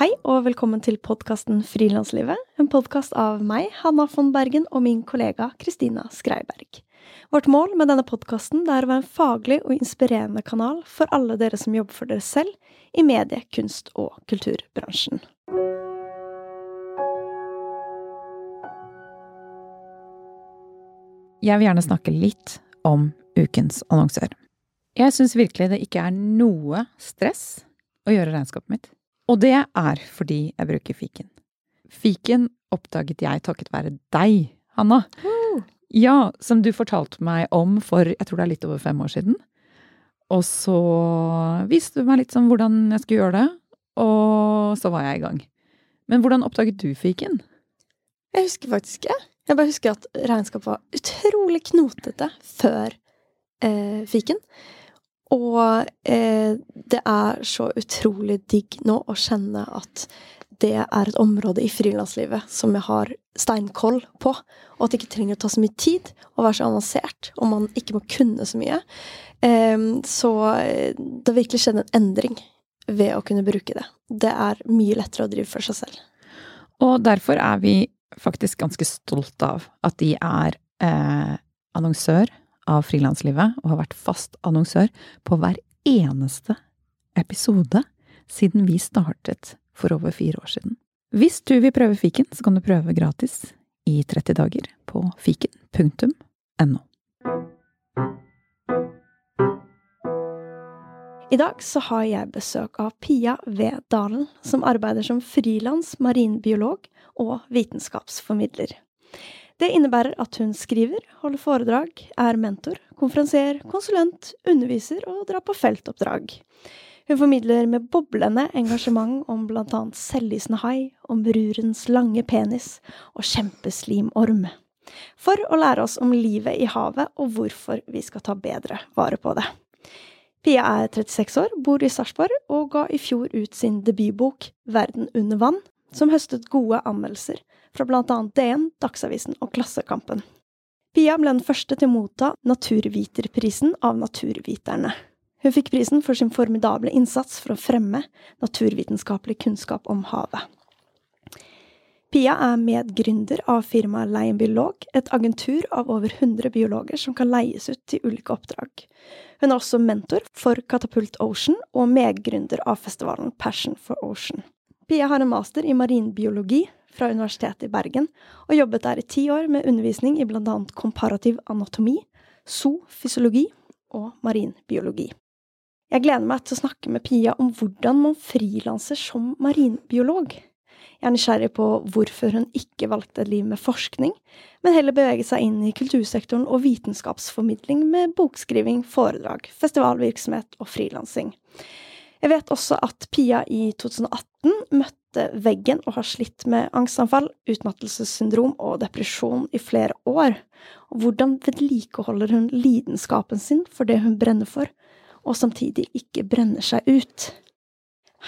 Hei og velkommen til podkasten Frilanslivet, en podkast av meg, Hanna von Bergen, og min kollega Kristina Skreiberg. Vårt mål med denne podkasten er å være en faglig og inspirerende kanal for alle dere som jobber for dere selv i medie-, kunst- og kulturbransjen. Jeg vil gjerne snakke litt om ukens annonsør. Jeg syns virkelig det ikke er noe stress å gjøre regnskapet mitt. Og det er fordi jeg bruker fiken. Fiken oppdaget jeg takket være deg, Hanna. Uh. Ja, som du fortalte meg om for jeg tror det er litt over fem år siden. Og så viste du meg litt sånn hvordan jeg skulle gjøre det, og så var jeg i gang. Men hvordan oppdaget du fiken? Jeg husker faktisk ikke. Jeg bare husker at regnskapet var utrolig knotete før eh, fiken. Og eh, det er så utrolig digg nå å kjenne at det er et område i frilanslivet som jeg har steinkoll på, og at det ikke trenger å ta så mye tid og være så avansert, og man ikke må kunne så mye. Eh, så det har virkelig skjedd en endring ved å kunne bruke det. Det er mye lettere å drive for seg selv. Og derfor er vi faktisk ganske stolt av at de er eh, annonsør av Frilanslivet, og har vært fast annonsør på hver eneste episode siden vi startet for over fire år siden. Hvis du vil prøve fiken, så kan du prøve gratis i 30 dager på fiken.no. I dag så har jeg besøk av Pia V. Dalen, som arbeider som frilans marinbiolog og vitenskapsformidler. Det innebærer at hun skriver, holder foredrag, er mentor, konferansier, konsulent, underviser og drar på feltoppdrag. Hun formidler med boblende engasjement om blant annet selvlysende hai, om rurens lange penis og kjempeslimorm. For å lære oss om livet i havet og hvorfor vi skal ta bedre vare på det. Pia er 36 år, bor i Sarpsborg og ga i fjor ut sin debutbok Verden under vann, som høstet gode anmeldelser fra blant annet DN, Dagsavisen og Klassekampen. Pia ble den første til å motta Naturviterprisen av Naturviterne. Hun fikk prisen for sin formidable innsats for å fremme naturvitenskapelig kunnskap om havet. Pia er medgründer av firmaet Leie biolog, et agentur av over 100 biologer som kan leies ut til ulike oppdrag. Hun er også mentor for Katapult Ocean og medgründer av festivalen Passion for Ocean. Pia har en master i marinbiologi fra Universitetet i Bergen, og jobbet der i ti år med undervisning i annet komparativ anatomi, zoofysiologi og marinbiologi. Jeg gleder meg til å snakke med Pia om hvordan man frilanser som marinbiolog. Jeg er nysgjerrig på hvorfor hun ikke valgte et liv med forskning, men heller beveget seg inn i kultursektoren og vitenskapsformidling med bokskriving, foredrag, festivalvirksomhet og frilansing. Jeg vet også at Pia i 2018 møtte veggen og har slitt med angstanfall, utmattelsessyndrom og depresjon i flere år. Hvordan vedlikeholder hun lidenskapen sin for det hun brenner for, og samtidig ikke brenner seg ut?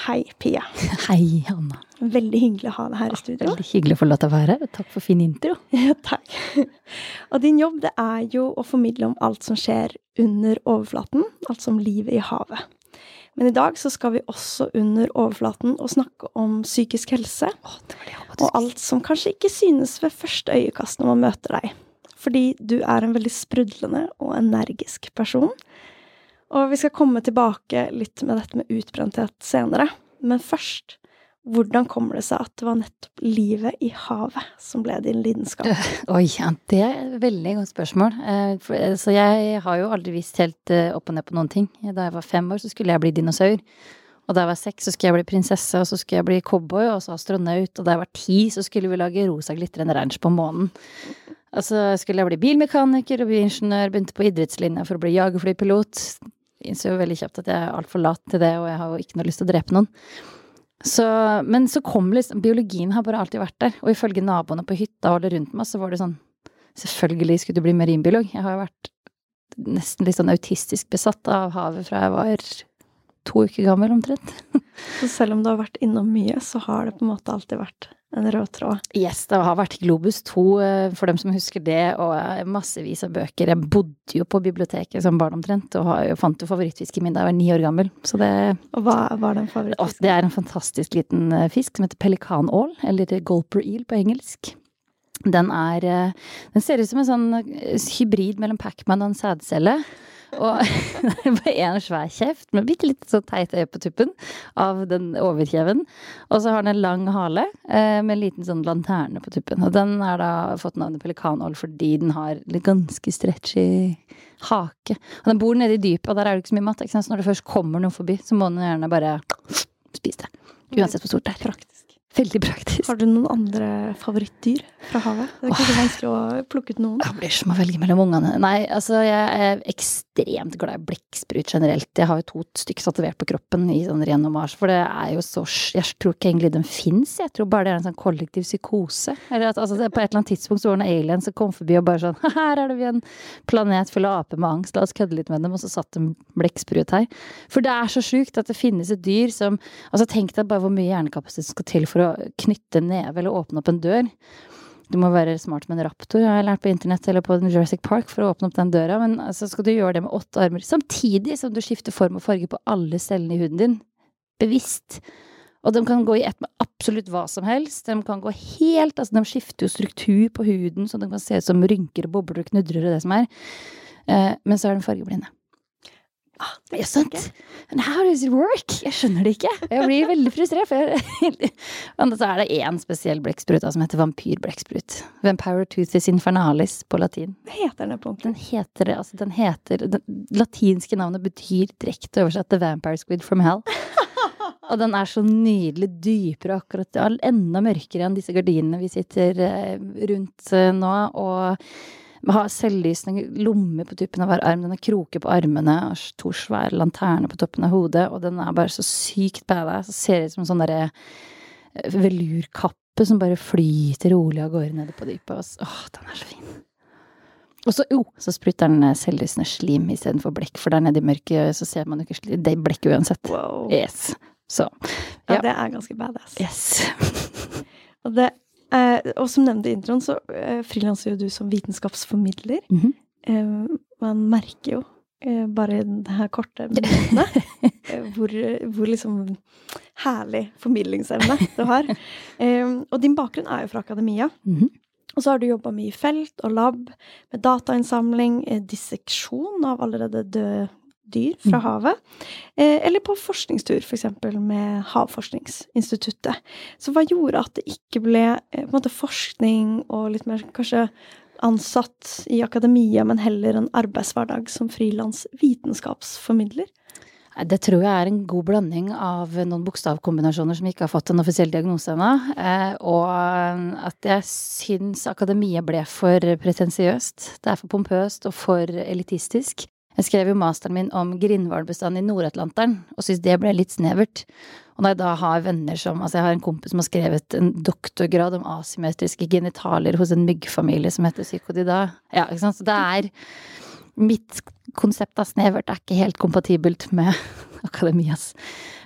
Hei, Pia. Hei, Anna. Veldig hyggelig å ha deg her i studio. Veldig hyggelig å få lov til å være her, takk for fin intro. Ja, takk. Og din jobb det er jo å formidle om alt som skjer under overflaten, altså om livet i havet. Men i dag så skal vi også under overflaten og snakke om psykisk helse. Å, det var det Og alt som kanskje ikke synes ved første øyekast når man møter deg. Fordi du er en veldig sprudlende og energisk person. Og vi skal komme tilbake litt med dette med utbrenthet senere. Men først, hvordan kommer det seg at det var nettopp livet i havet som ble din lidenskap? Oi, ja, det er et veldig godt spørsmål. Eh, eh, så jeg har jo aldri visst helt eh, opp og ned på noen ting. Da jeg var fem år, så skulle jeg bli dinosaur. Og da jeg var seks, så skulle jeg bli prinsesse, og så skulle jeg bli cowboy, og så astronaut. Og da jeg var ti, så skulle vi lage rosa glitrende ranch på månen. Og så skulle jeg bli bilmekaniker og bli ingeniør, begynte på idrettslinja for å bli jagerflypilot. Innså jo veldig kjapt at jeg er altfor lat til det, og jeg har jo ikke noe lyst til å drepe noen. Så, men så kom liksom Biologien har bare alltid vært der. Og ifølge naboene på hytta og alle rundt meg, så var det sånn Selvfølgelig skulle du bli marinbiolog. Jeg har jo vært nesten litt sånn autistisk besatt av havet fra jeg var to uker gammel omtrent. Så selv om du har vært innom mye, så har det på en måte alltid vært en rød tråd. Yes, det har vært Globus 2, eh, for dem som husker det, og eh, massevis av bøker. Jeg bodde jo på biblioteket som barn omtrent, og har fant jo favorittfisken min da jeg var ni år gammel. Så det Og hva var den favorittfisken? Det er en fantastisk liten eh, fisk som heter pelikanål, eller golper eel på engelsk. Den er Den ser ut som en sånn hybrid mellom Pacman og en sædcelle. Og det bare én svær kjeft med bitte litt så teit øye på tuppen av den overkjeven. Og så har den en lang hale eh, med en liten sånn lanterne på tuppen. Og den har da fått navnet pelikanål fordi den har litt ganske stretchy hake. Og den bor nede i dypet, og der er det ikke så mye mat. Ikke sant? Så når det først kommer noe forbi, så må den gjerne bare spise det. Uansett hvor stort det er. Praktisk. Veldig praktisk. Har du noen andre favorittdyr fra havet? Det er kanskje vanskelig å plukke ut noen. Det blir som å velge mellom ungene. Nei, altså jeg er ekstremt glad i blekksprut generelt. Jeg har jo to stykker tatovert på kroppen i sånn ren hommage, for det er jo så Jeg tror ikke egentlig den fins, jeg tror bare det er en sånn kollektiv psykose. Eller at altså, på et eller annet tidspunkt så var det noen aliens som kom forbi og bare sånn Her er det vi en planet full av aper med angst, la oss kødde litt med dem, og så satt en blekksprut her. For det er så sjukt at det finnes et dyr som Altså tenk deg bare hvor mye hjernekapasitet som skal til for å knytte en neve eller åpne opp en dør. Du må være smart med en raptor, har jeg lært på internett eller på Jurassic Park for å åpne opp den døra, men altså skal du gjøre det med åtte armer, samtidig som du skifter form og farge på alle cellene i huden din. Bevisst. Og de kan gå i ett med absolutt hva som helst. De kan gå helt Altså, de skifter jo struktur på huden, så de kan se ut som rynker og bobler og knudrer og det som er. Eh, men så er de fargeblinde. Ah, Ja, sant? And how does it work? Jeg skjønner det ikke. Jeg blir veldig frustrert. For jeg, og så er det én spesiell blekksprut som heter vampyrblekksprut. Vampiroteuthis infernalis på latin. Hva heter den på? Den heter det, altså den heter Det latinske navnet betyr direkte oversatt The Vampire Squid from Hell. Og den er så nydelig dypere akkurat Enda mørkere enn disse gardinene vi sitter eh, rundt eh, nå. Og har selvlysende lommer på tuppen av hver arm. Den har kroker på armene og to svære lanterner på toppen av hodet. Og den er bare så sykt badass. Så ser ut som en sånn derre eh, velurkappe som bare flyter rolig av gårde nede på dypet. Åh, den er så fin. Og så, jo, så sprutter den eh, selvlysende slim istedenfor blekk, for der nede i mørket så ser man jo ikke slim. Det er blekk uansett. Wow. Yes. Så Ja, ja. det er ganske badass. yes. Og, det, eh, og som nevnt i introen, så eh, frilanser jo du som vitenskapsformidler. Mhm. Eh, man merker jo eh, bare i denne her korte minuttet eh, hvor, hvor liksom herlig formidlingsevne du har. Eh, og din bakgrunn er jo fra akademia. Mhm. Og så har du jobba mye i felt og lab, med datainnsamling, eh, disseksjon av allerede døde dyr fra Mhm. havet. Eh, eller på forskningstur, f.eks. med Havforskningsinstituttet. Så hva gjorde at det ikke ble eh, måte forskning og litt mer kanskje ansatt i akademia, men heller en arbeidshverdag som frilans vitenskapsformidler? Det tror jeg er en god blanding av noen bokstavkombinasjoner som ikke har fått en offisiell diagnose ennå, eh, og at jeg syns akademia ble for pretensiøst. Det er for pompøst og for elitistisk. Jeg skrev jo masteren min om grindhvalbestanden i Nord-Atlanteren, og syntes det ble litt snevert. Og når jeg da har venner som Altså, jeg har en kompis som har skrevet en doktorgrad om asymmetriske genitalier hos en myggfamilie som heter psykodida. Ja, ikke sant. Så det er Mitt konsept av snevert er ikke helt kompatibelt med akademias.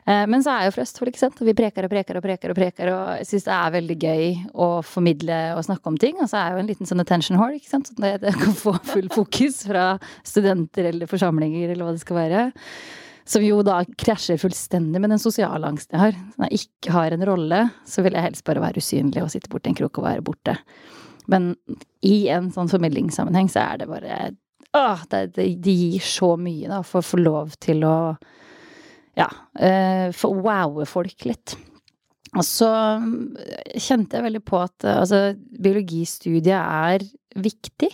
Eh, Men så er jeg jo fra Østfold, ikke sant. Vi preker og preker og preker og preker, og jeg syns det er veldig gøy å formidle og snakke om ting. Og så er jeg jo en liten sånn attention whore, ikke sant. Sånn at jeg kan få full fokus fra studenter eller forsamlinger eller hva det skal være. Som jo da krasjer fullstendig med den sosiale angsten jeg har. Når jeg ikke har en rolle, så vil jeg helst bare være usynlig og sitte borti en krok og være borte. Men i en sånn formidlingssammenheng så er det bare Åh, det, det, det gir så mye, da, for å få lov til å Ja, for få wowe folk litt. Og så mm, kjente jeg veldig på at eh, altså, biologistudiet er viktig.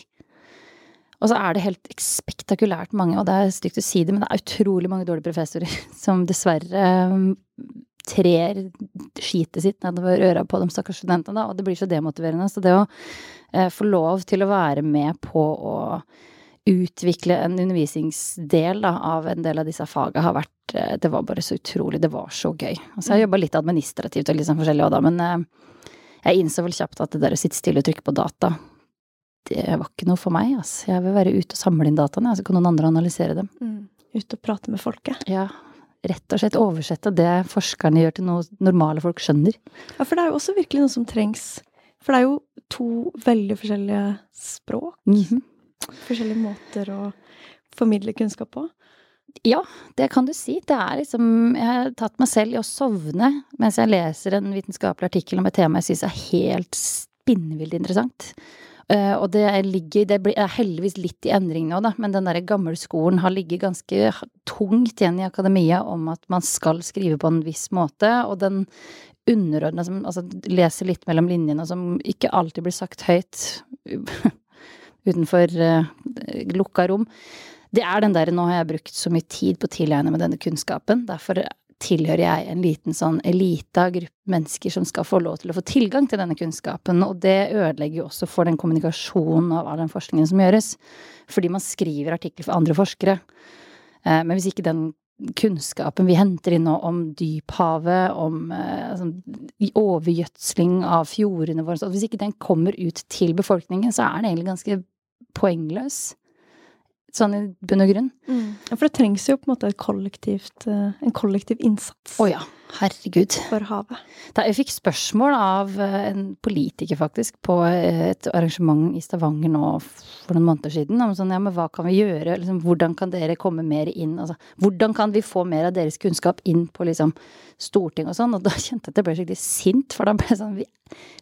Og så er det helt spektakulært mange, og det er stygt å si det, men det er utrolig mange dårlige professorer som dessverre trer skitet sitt nedover øra på de stakkars studentene, da, og det blir så demotiverende. Så det å eh, få lov til å være med på å utvikle en undervisningsdel da, av en del av disse fagene har vært eh, Det var bare så utrolig. Det var så gøy. Altså, jeg har jobba litt administrativt og litt sånn forskjellig òg, da, men eh, jeg innså vel kjapt at det der å sitte stille og trykke på data, det var ikke noe for meg, altså. Jeg vil være ute og samle inn dataene, så kan noen andre analysere dem. Ute og prate med folket. Ja. rett og slett oversette det forskerne gjør til noe normale folk skjønner. Ja, for det er jo også virkelig noe som trengs. For det er jo to veldig forskjellige språk. Mhm. Forskjellige måter å formidle kunnskap på. Ja, det kan du si. Det er liksom Jeg har tatt meg selv i å sovne mens jeg leser en vitenskapelig artikkel om et tema jeg syns er helt spinnvilt interessant. Eh, og det ligger Det er heldigvis litt i endring nå, da, men den derre gammelskolen har ligget ganske tungt igjen i akademia om at man skal skrive på en viss måte, og den underordna som altså leser litt mellom linjene, og som ikke alltid blir sagt høyt utenfor uh, lukka rom. Det er den derre nå har jeg brukt så mye tid på å tilegne meg denne kunnskapen, derfor tilhører jeg en liten sånn elite av gruppe mennesker som skal få lov til å få tilgang til denne kunnskapen, og det ødelegger jo også for den kommunikasjonen av all den forskningen som gjøres, fordi man skriver artikler for andre forskere. Eh, Men hvis ikke den kunnskapen vi henter inn nå om dyphavet, om eh, altså, overgjødsling av fjordene våre, hvis ikke den kommer ut til befolkningen, så er den egentlig ganske poengløs. Sånn i bunn og grunn. Ja, for det trengs jo på en måte et kollektivt, eh, en kollektiv innsats Å ja, herregud. for havet. Da jeg fikk spørsmål av eh, en politiker, faktisk, på eh, et arrangement i Stavanger nå for noen måneder siden, om sånn ja, men hva kan vi gjøre, liksom, hvordan kan dere komme mer inn, altså hvordan kan vi få mer av deres kunnskap inn på liksom storting og sånn, og da kjente jeg at jeg ble skikkelig sint, for da ble jeg sånn, vi,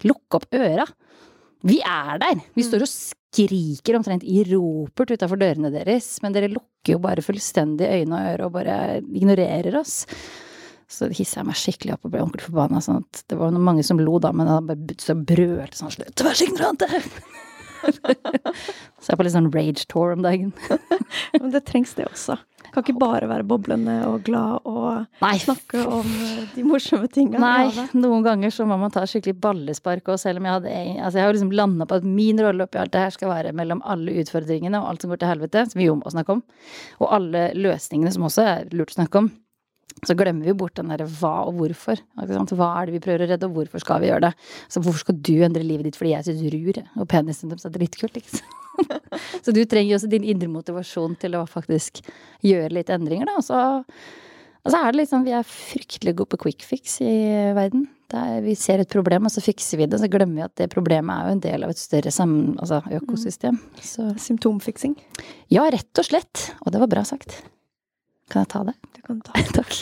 lukk opp øra! Vi er der! Vi står og skriker omtrent i ropert utafor dørene deres, men dere lukker jo bare fullstendig øyne og ører og bare ignorerer oss. Så hissa jeg meg skikkelig opp og ble ordentlig forbanna. Sånn at det var mange som lo, da, men jeg bare så brølte sånn Slutt å være så ignorante! så jeg er på litt sånn rage tour om dagen. Men det trengs det også. Kan ikke bare være boblende og glad og Nei, snakke om eh, de morsomme tinga Nei, noen ganger så må man ta skikkelig ballespark, og selv om jeg hadde Altså, jeg har liksom landa på at min rolle oppi alt det her skal være mellom alle utfordringene og alt som går til helvete, som vi jo må snakke om, og alle løsningene som også er lurt å snakke om. Så glemmer vi jo bort den derre hva og hvorfor. Hva er det vi prøver å redde, og hvorfor skal vi gjøre det? Så hvorfor skal du endre livet ditt fordi jeg syns rur og penisen deres er dritkult, ikke sant? Så du trenger jo også din indre motivasjon til å faktisk gjøre litt endringer, da. Og så, og så er det liksom Vi er fryktelig gode på quick fix i verden. der er, vi ser et problem, og så fikser vi det. Så glemmer vi at det problemet er jo en del av et større sammen, altså økosystem. Så Symptomfiksing. ja, rett og slett. Og det var bra sagt. Kan jeg ta det? Du kan ta. det. Takk.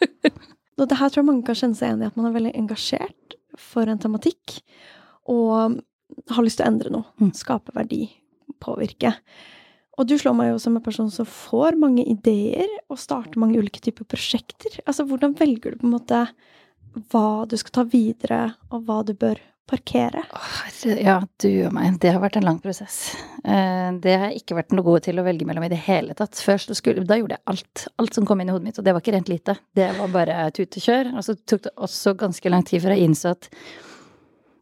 Og det her tror jeg mange kan kjenne seg igjen i, at man er veldig engasjert for en tematikk, og har lyst til å endre noe. Mm. Skape verdi. Påvirke. Og du slår meg jo som en person som får mange ideer, og starter mange ulike typer prosjekter. Altså, hvordan velger du på en måte hva du skal ta videre, og hva du bør parkere? Ja, du og meg. Det har vært en lang prosess. Eh, Det har jeg ikke vært noe god til å velge mellom i det hele tatt. Først skulle, da gjorde jeg alt. Alt som kom inn i hodet mitt, og det var ikke rent lite. Det var bare tut og kjør. Og så tok det også ganske lang tid før jeg innså at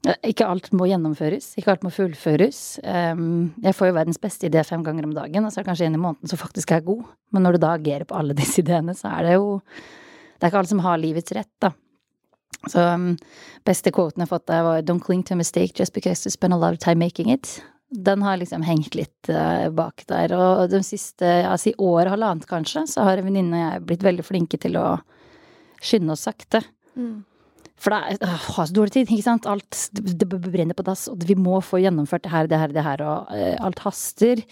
ikke alt må gjennomføres, ikke alt må fullføres. Um, Jeg får jo verdens beste idé fem ganger om dagen, og så er det kanskje en i måneden som faktisk er god. Men når du da agerer på alle disse ideene, så er det jo Det er ikke alle som har livets rett, da. Så um, beste quoten jeg har fått der var 'Don't cling to a mistake just because you spend a lot of time making it'. Den har liksom hengt litt eh, bak der. Og de siste, altså i år og halvannet kanskje, så har en venninne og jeg blitt veldig flinke til å skynde oss sakte. For det er har så dårlig tid, ikke sant. Alt det brenner på dass, og vi må få gjennomført det her, det her, det her, og uh, alt haster.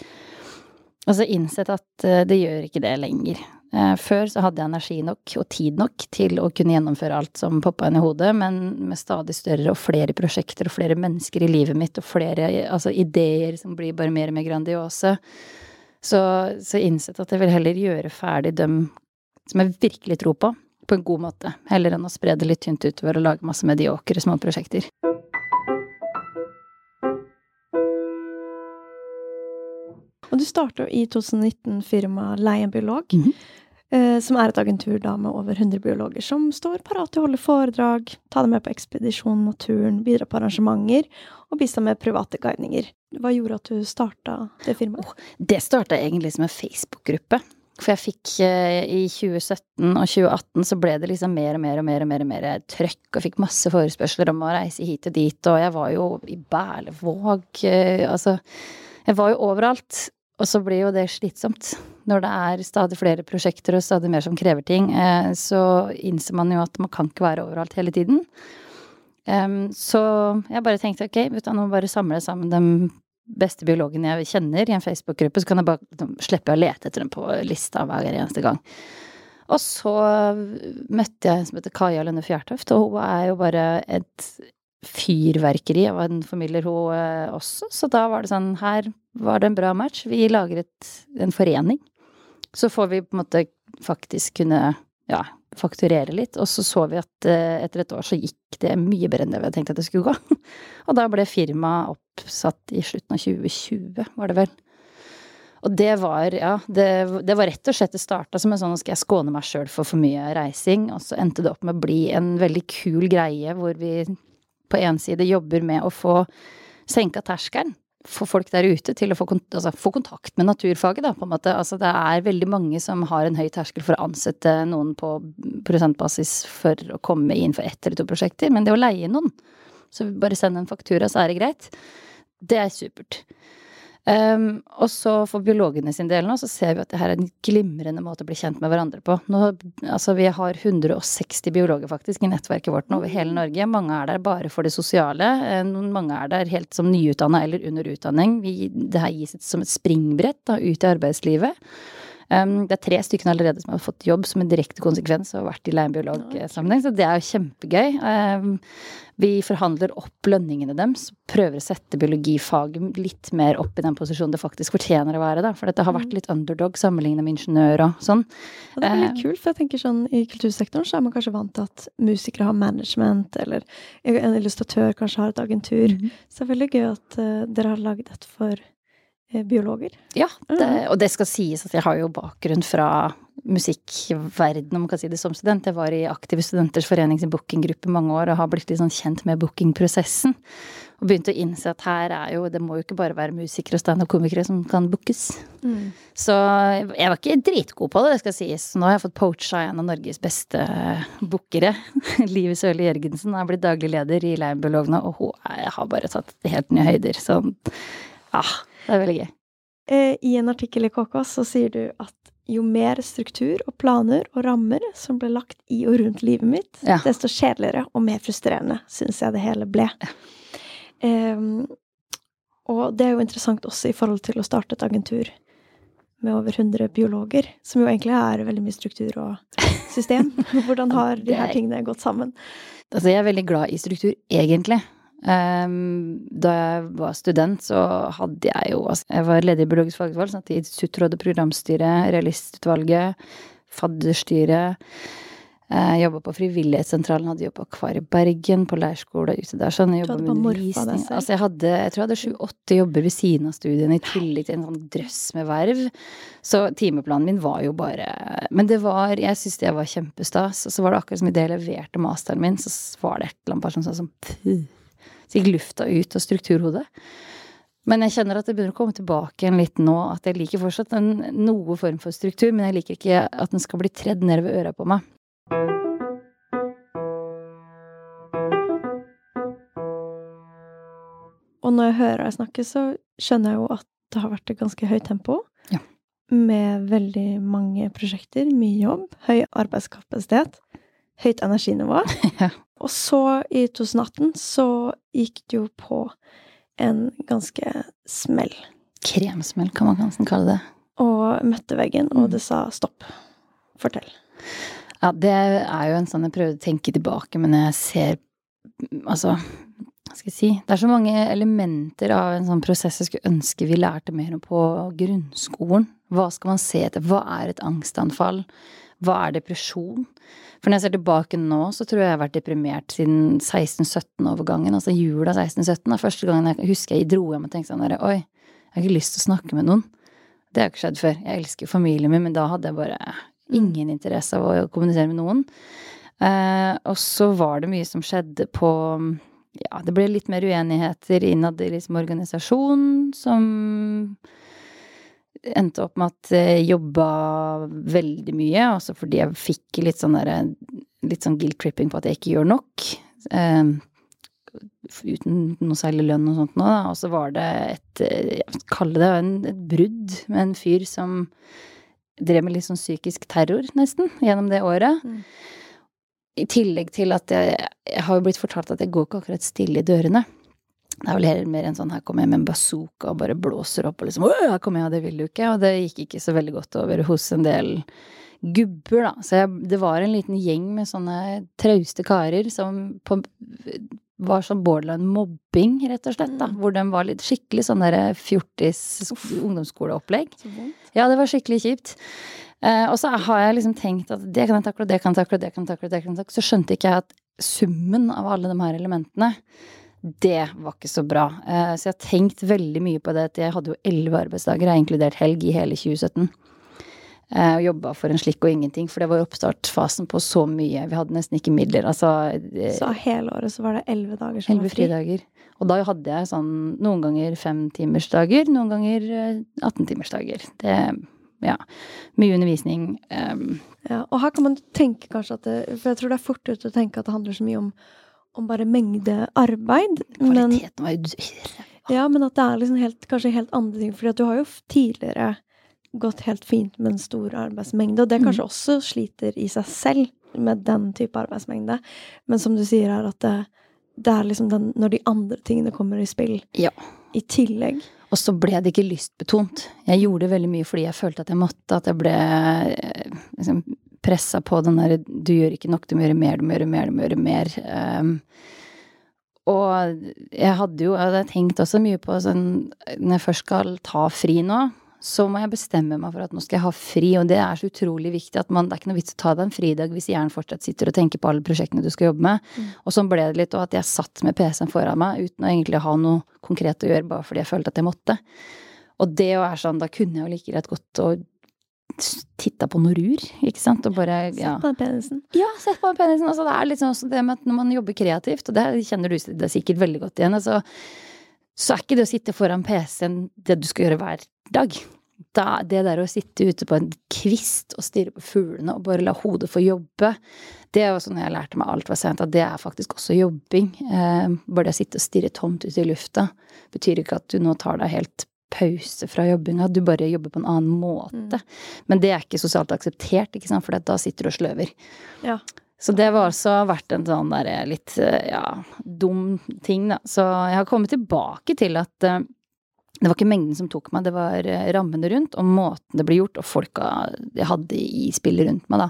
Og så innsett at uh, det gjør ikke det lenger. Uh, Før så hadde jeg energi nok og tid nok til å kunne gjennomføre alt som poppa inn i hodet, men med stadig større og flere prosjekter og flere mennesker i livet mitt og flere altså, ideer som blir bare mer og mer grandiose, så, så innsett at jeg vil heller gjøre ferdig dem som jeg virkelig tror på, på en god måte, heller enn å spre det litt tynt utover og lage masse mediokre små prosjekter. Og du starta i 2019 firmaet Leie en biolog, Mhm. eh, som er et agentur da med over 100 biologer som står parat til å holde foredrag, ta deg med på ekspedisjon naturen, bidra på arrangementer og bistå med private guidninger. Hva gjorde at du starta det firmaet? Det starta egentlig som en Facebook-gruppe. For jeg fikk eh, i 2017 og 2018 så ble det liksom mer og mer og mer og mer, og mer trøkk, og fikk masse forespørsler om å reise hit og dit, og jeg var jo i Berlevåg, eh, altså Jeg var jo overalt. Og så blir jo det slitsomt. når det er stadig flere prosjekter og stadig mer som krever ting, eh, så innser man jo at man kan ikke være overalt hele tiden. Så jeg bare tenkte ok, vet du, nå bare samle sammen de beste biologen jeg kjenner i en Facebook-gruppe, så kan jeg bare liksom, slippe å lete etter dem på lista hver eneste gang. Og så møtte jeg en som heter Kaja Lønne Fjærtoft, og hun er jo bare et fyrverkeri av en familie, hun eh, også. Så da var det sånn, her var det en bra match. Vi lager et, en forening. Så får vi på en måte faktisk kunne, ja, fakturere litt. Og så så vi at eh, etter et år så gikk det mye bedre enn det vi hadde tenkt at det skulle gå. Og da ble firmaet oppsatt i slutten av 2020, var det vel. Og det var, ja, det, det var rett og slett Det starta som en sånn nå skal jeg skåne meg sjøl for for mye reising, og så endte det opp med å bli en veldig kul greie hvor vi på en side jobber med å få senka terskelen for folk der ute til å få, altså, få, kontakt med naturfaget, da, på en måte. Altså, det er veldig mange som har en høy terskel for å ansette noen på prosentbasis for å komme inn for ett eller to prosjekter, men det å leie noen, så bare send en faktura, så er det greit, det er supert. Um, og så for biologene sin del nå, så ser vi at det her er en glimrende måte å bli kjent med hverandre på. Nå, altså vi har 160 biologer faktisk i nettverket vårt nå over hele Norge. Mange er der bare for det sosiale. Eh, mange er der helt som nyutdanna eller under utdanning. Vi, det her gis som et springbrett da, ut i arbeidslivet. Um, det er tre stykker allerede som har fått jobb som en direkte konsekvens av å ha vært i leiebiologsammenheng, så det er jo kjempegøy. Um, vi forhandler opp lønningene deres, prøver å sette biologifaget litt mer opp i den posisjonen det faktisk fortjener å være, da. For dette har vært mm. litt underdog sammenlignet med ingeniør og sånn. Og det er veldig kult, for jeg tenker sånn i kultursektoren så er man kanskje vant til at musikere har management, eller en illustratør kanskje har et agentur. Mm. Så det er veldig gøy at uh, dere har lagd et for biologer. Ja, det, og det skal sies at jeg har jo bakgrunn fra musikkverden, om man kan si det som student. Jeg var i Aktive Studenters Forening sin bookinggruppe mange år og har blitt litt sånn kjent med bookingprosessen. Og begynte å innse at her er jo Det må jo ikke bare være musikere og standup-komikere som kan bookes. Mm. Så jeg var ikke dritgod på det, det skal sies. Nå har jeg fått poacha en av Norges beste bookere. Live Sørli Jørgensen er blitt daglig leder i Leirbiologene, og hun har bare tatt helt nye høyder. Så ja, det er veldig gøy. Eh, I en artikkel i KK så sier du at jo mer struktur og planer og rammer som ble lagt i og rundt livet mitt, ja. desto kjedeligere og mer frustrerende syns jeg det hele ble. Ja. Um, og det er jo interessant også i forhold til å starte et agentur med over 100 biologer, som jo egentlig er veldig mye struktur og system. Hvordan har de her tingene gått sammen? Altså, jeg er veldig glad i struktur, egentlig. Um, da jeg var student, så hadde jeg jo altså, Jeg var leder i biologisk fagutvalg, satt i Instituttrådet, programstyret, Realistutvalget, fadderstyret. Jeg jobba på Frivillighetssentralen, hadde jobb på Akvariet Bergen, på leirskole ute der. sånn, jeg jobba med undervisning. Altså, jeg hadde, jeg tror jeg hadde sju-åtte jobber ved siden av studiene, i tillegg til en sånn drøss med verv. Så timeplanen min var jo bare Men det var Jeg syns det var kjempestas. Og så var det akkurat som idet jeg leverte masteren min, så var det et eller annet bare sånn som puh så gikk lufta ut av strukturhodet. Men jeg kjenner at det begynner å komme tilbake igjen litt nå, at jeg liker fortsatt en noe form for struktur, men jeg liker ikke at den skal bli tredd ned ved øra på meg. Og når jeg hører deg snakke, så skjønner jeg jo at det har vært et ganske høyt tempo. Ja. Med veldig mange prosjekter, mye jobb, høy arbeidskapasitet høyt energinivå. ja. Og så, i 2018, så gikk det jo på en ganske smell. Kremsmell, kan man kanskje kalle det. Og møtte veggen, og mm. det sa stopp. Fortell. Ja, det er jo en sånn Jeg prøvde å tenke tilbake, men jeg ser Altså, hva skal jeg si Det er så mange elementer av en sånn prosess jeg skulle ønske vi lærte mer om på grunnskolen. Hva skal man se etter? Hva er et angstanfall? Hva er depresjon? For når jeg ser tilbake nå, så tror jeg jeg har vært deprimert siden 16-17-overgangen. Altså jula 16-17 er første gangen jeg husker jeg dro hjem og tenkte sånn der, Oi, jeg har ikke lyst til å snakke med noen. Det har ikke skjedd før. Jeg elsker familien min, men da hadde jeg bare ingen interesse av å kommunisere med noen. Eh, og så var det mye som skjedde på Ja, det ble litt mer uenigheter innad i liksom organisasjonen som endte opp med at jeg jobba veldig mye, også fordi jeg fikk litt sånn derre Litt sånn guilt-tripping på at jeg ikke gjør nok. Eh, uten noe særlig lønn og sånt nå, da. Og så var det et Jeg Kalle det en, et brudd med en fyr som drev med litt sånn psykisk terror, nesten, gjennom det året. Mm. I tillegg til at jeg, jeg har jo blitt fortalt at jeg går ikke akkurat stille i dørene. Det er vel heller mer en sånn her kommer jeg med en bazooka og bare blåser opp og liksom Åh, her kommer jeg, og det vil du ikke. Og det gikk ikke så veldig godt over hos en del gubber, da. Så jeg, det var en liten gjeng med sånne trauste karer som på, var sånn borderline mobbing, rett og slett, da. Mm. Hvor de var litt skikkelig sånn derre fjortis ungdomsskoleopplegg. Ja, det var skikkelig kjipt. Eh, og så har jeg liksom tenkt at det kan jeg takle, det kan jeg takle, det kan jeg takle, det kan jeg takle. Så skjønte ikke jeg at summen av alle de her elementene, det var ikke så bra. Eh, så jeg har tenkt veldig mye på det at jeg hadde jo elleve arbeidsdager, jeg har inkludert helg i hele 2017. Eh, og jobba for en slikk og ingenting, for det var oppstartfasen på så mye. Vi hadde nesten ikke midler. Altså eh, Så hele året så var det elleve dager som elleve var fri. fridager. Og da hadde jeg sånn noen ganger femtimersdager, noen ganger eh, 18-timersdager. Det ja. Mye undervisning. Um. Ja, og her kan man tenke kanskje at det, For jeg tror det er fort ut å tenke at det handler så mye om, om bare mengde arbeid. Kvaliteten var jo ja, men at det er liksom helt, kanskje helt andre ting. For du har jo tidligere gått helt fint med en stor arbeidsmengde, og det kanskje Mm. også sliter i seg selv med den type arbeidsmengde. Men som du sier her, at det, det er liksom den når de andre tingene kommer i spill Ja. i tillegg. Og så ble det ikke lystbetont. Jeg gjorde veldig mye fordi jeg følte at jeg måtte, at jeg ble eh, liksom, pressa på den derre du gjør ikke nok, du må gjøre mer, du må gjøre mer, du må gjøre mer. Um, og jeg hadde jo jeg hadde tenkt også mye på sånn Når jeg først skal ta fri nå, så må jeg bestemme meg for at nå skal jeg ha fri, og det er så utrolig viktig at man Det er ikke noe vits å ta deg en fridag hvis hjernen fortsatt sitter og tenker på alle prosjektene du skal jobbe med. Mm. Og sånn ble det litt, og at jeg satt med PC-en foran meg uten å egentlig ha noe konkret å gjøre, bare fordi jeg følte at jeg måtte. Og det å være sånn, da kunne jeg jo like greit gått og titta på noe rur, ikke sant, og bare ja. Sett på den penisen. Ja, sett på penisen. Altså, det er sånn også det med at når man jobber kreativt, og det kjenner du det sikkert veldig godt igjen, altså, så er ikke det å sitte foran PC-en det du skal gjøre hver dag. Da, det der å sitte ute på en kvist og stirre på fuglene og bare la hodet få jobbe, det er også når jeg lærte meg alt var sent, at det er faktisk også jobbing. Eh, bare det å sitte og stirre tomt ut i lufta betyr ikke at du nå tar deg helt pause fra jobbinga, du bare jobber på en annen måte. Men det er ikke sosialt akseptert, ikke sant, for da sitter du og sløver. Ja. Så det var også vært en sånn der litt, eh, ja, dum ting, da. Så jeg har kommet tilbake til at eh, det var ikke mengden som tok meg, det var eh, rammene rundt, og måten det ble gjort, og folka jeg hadde i spillet rundt meg, da.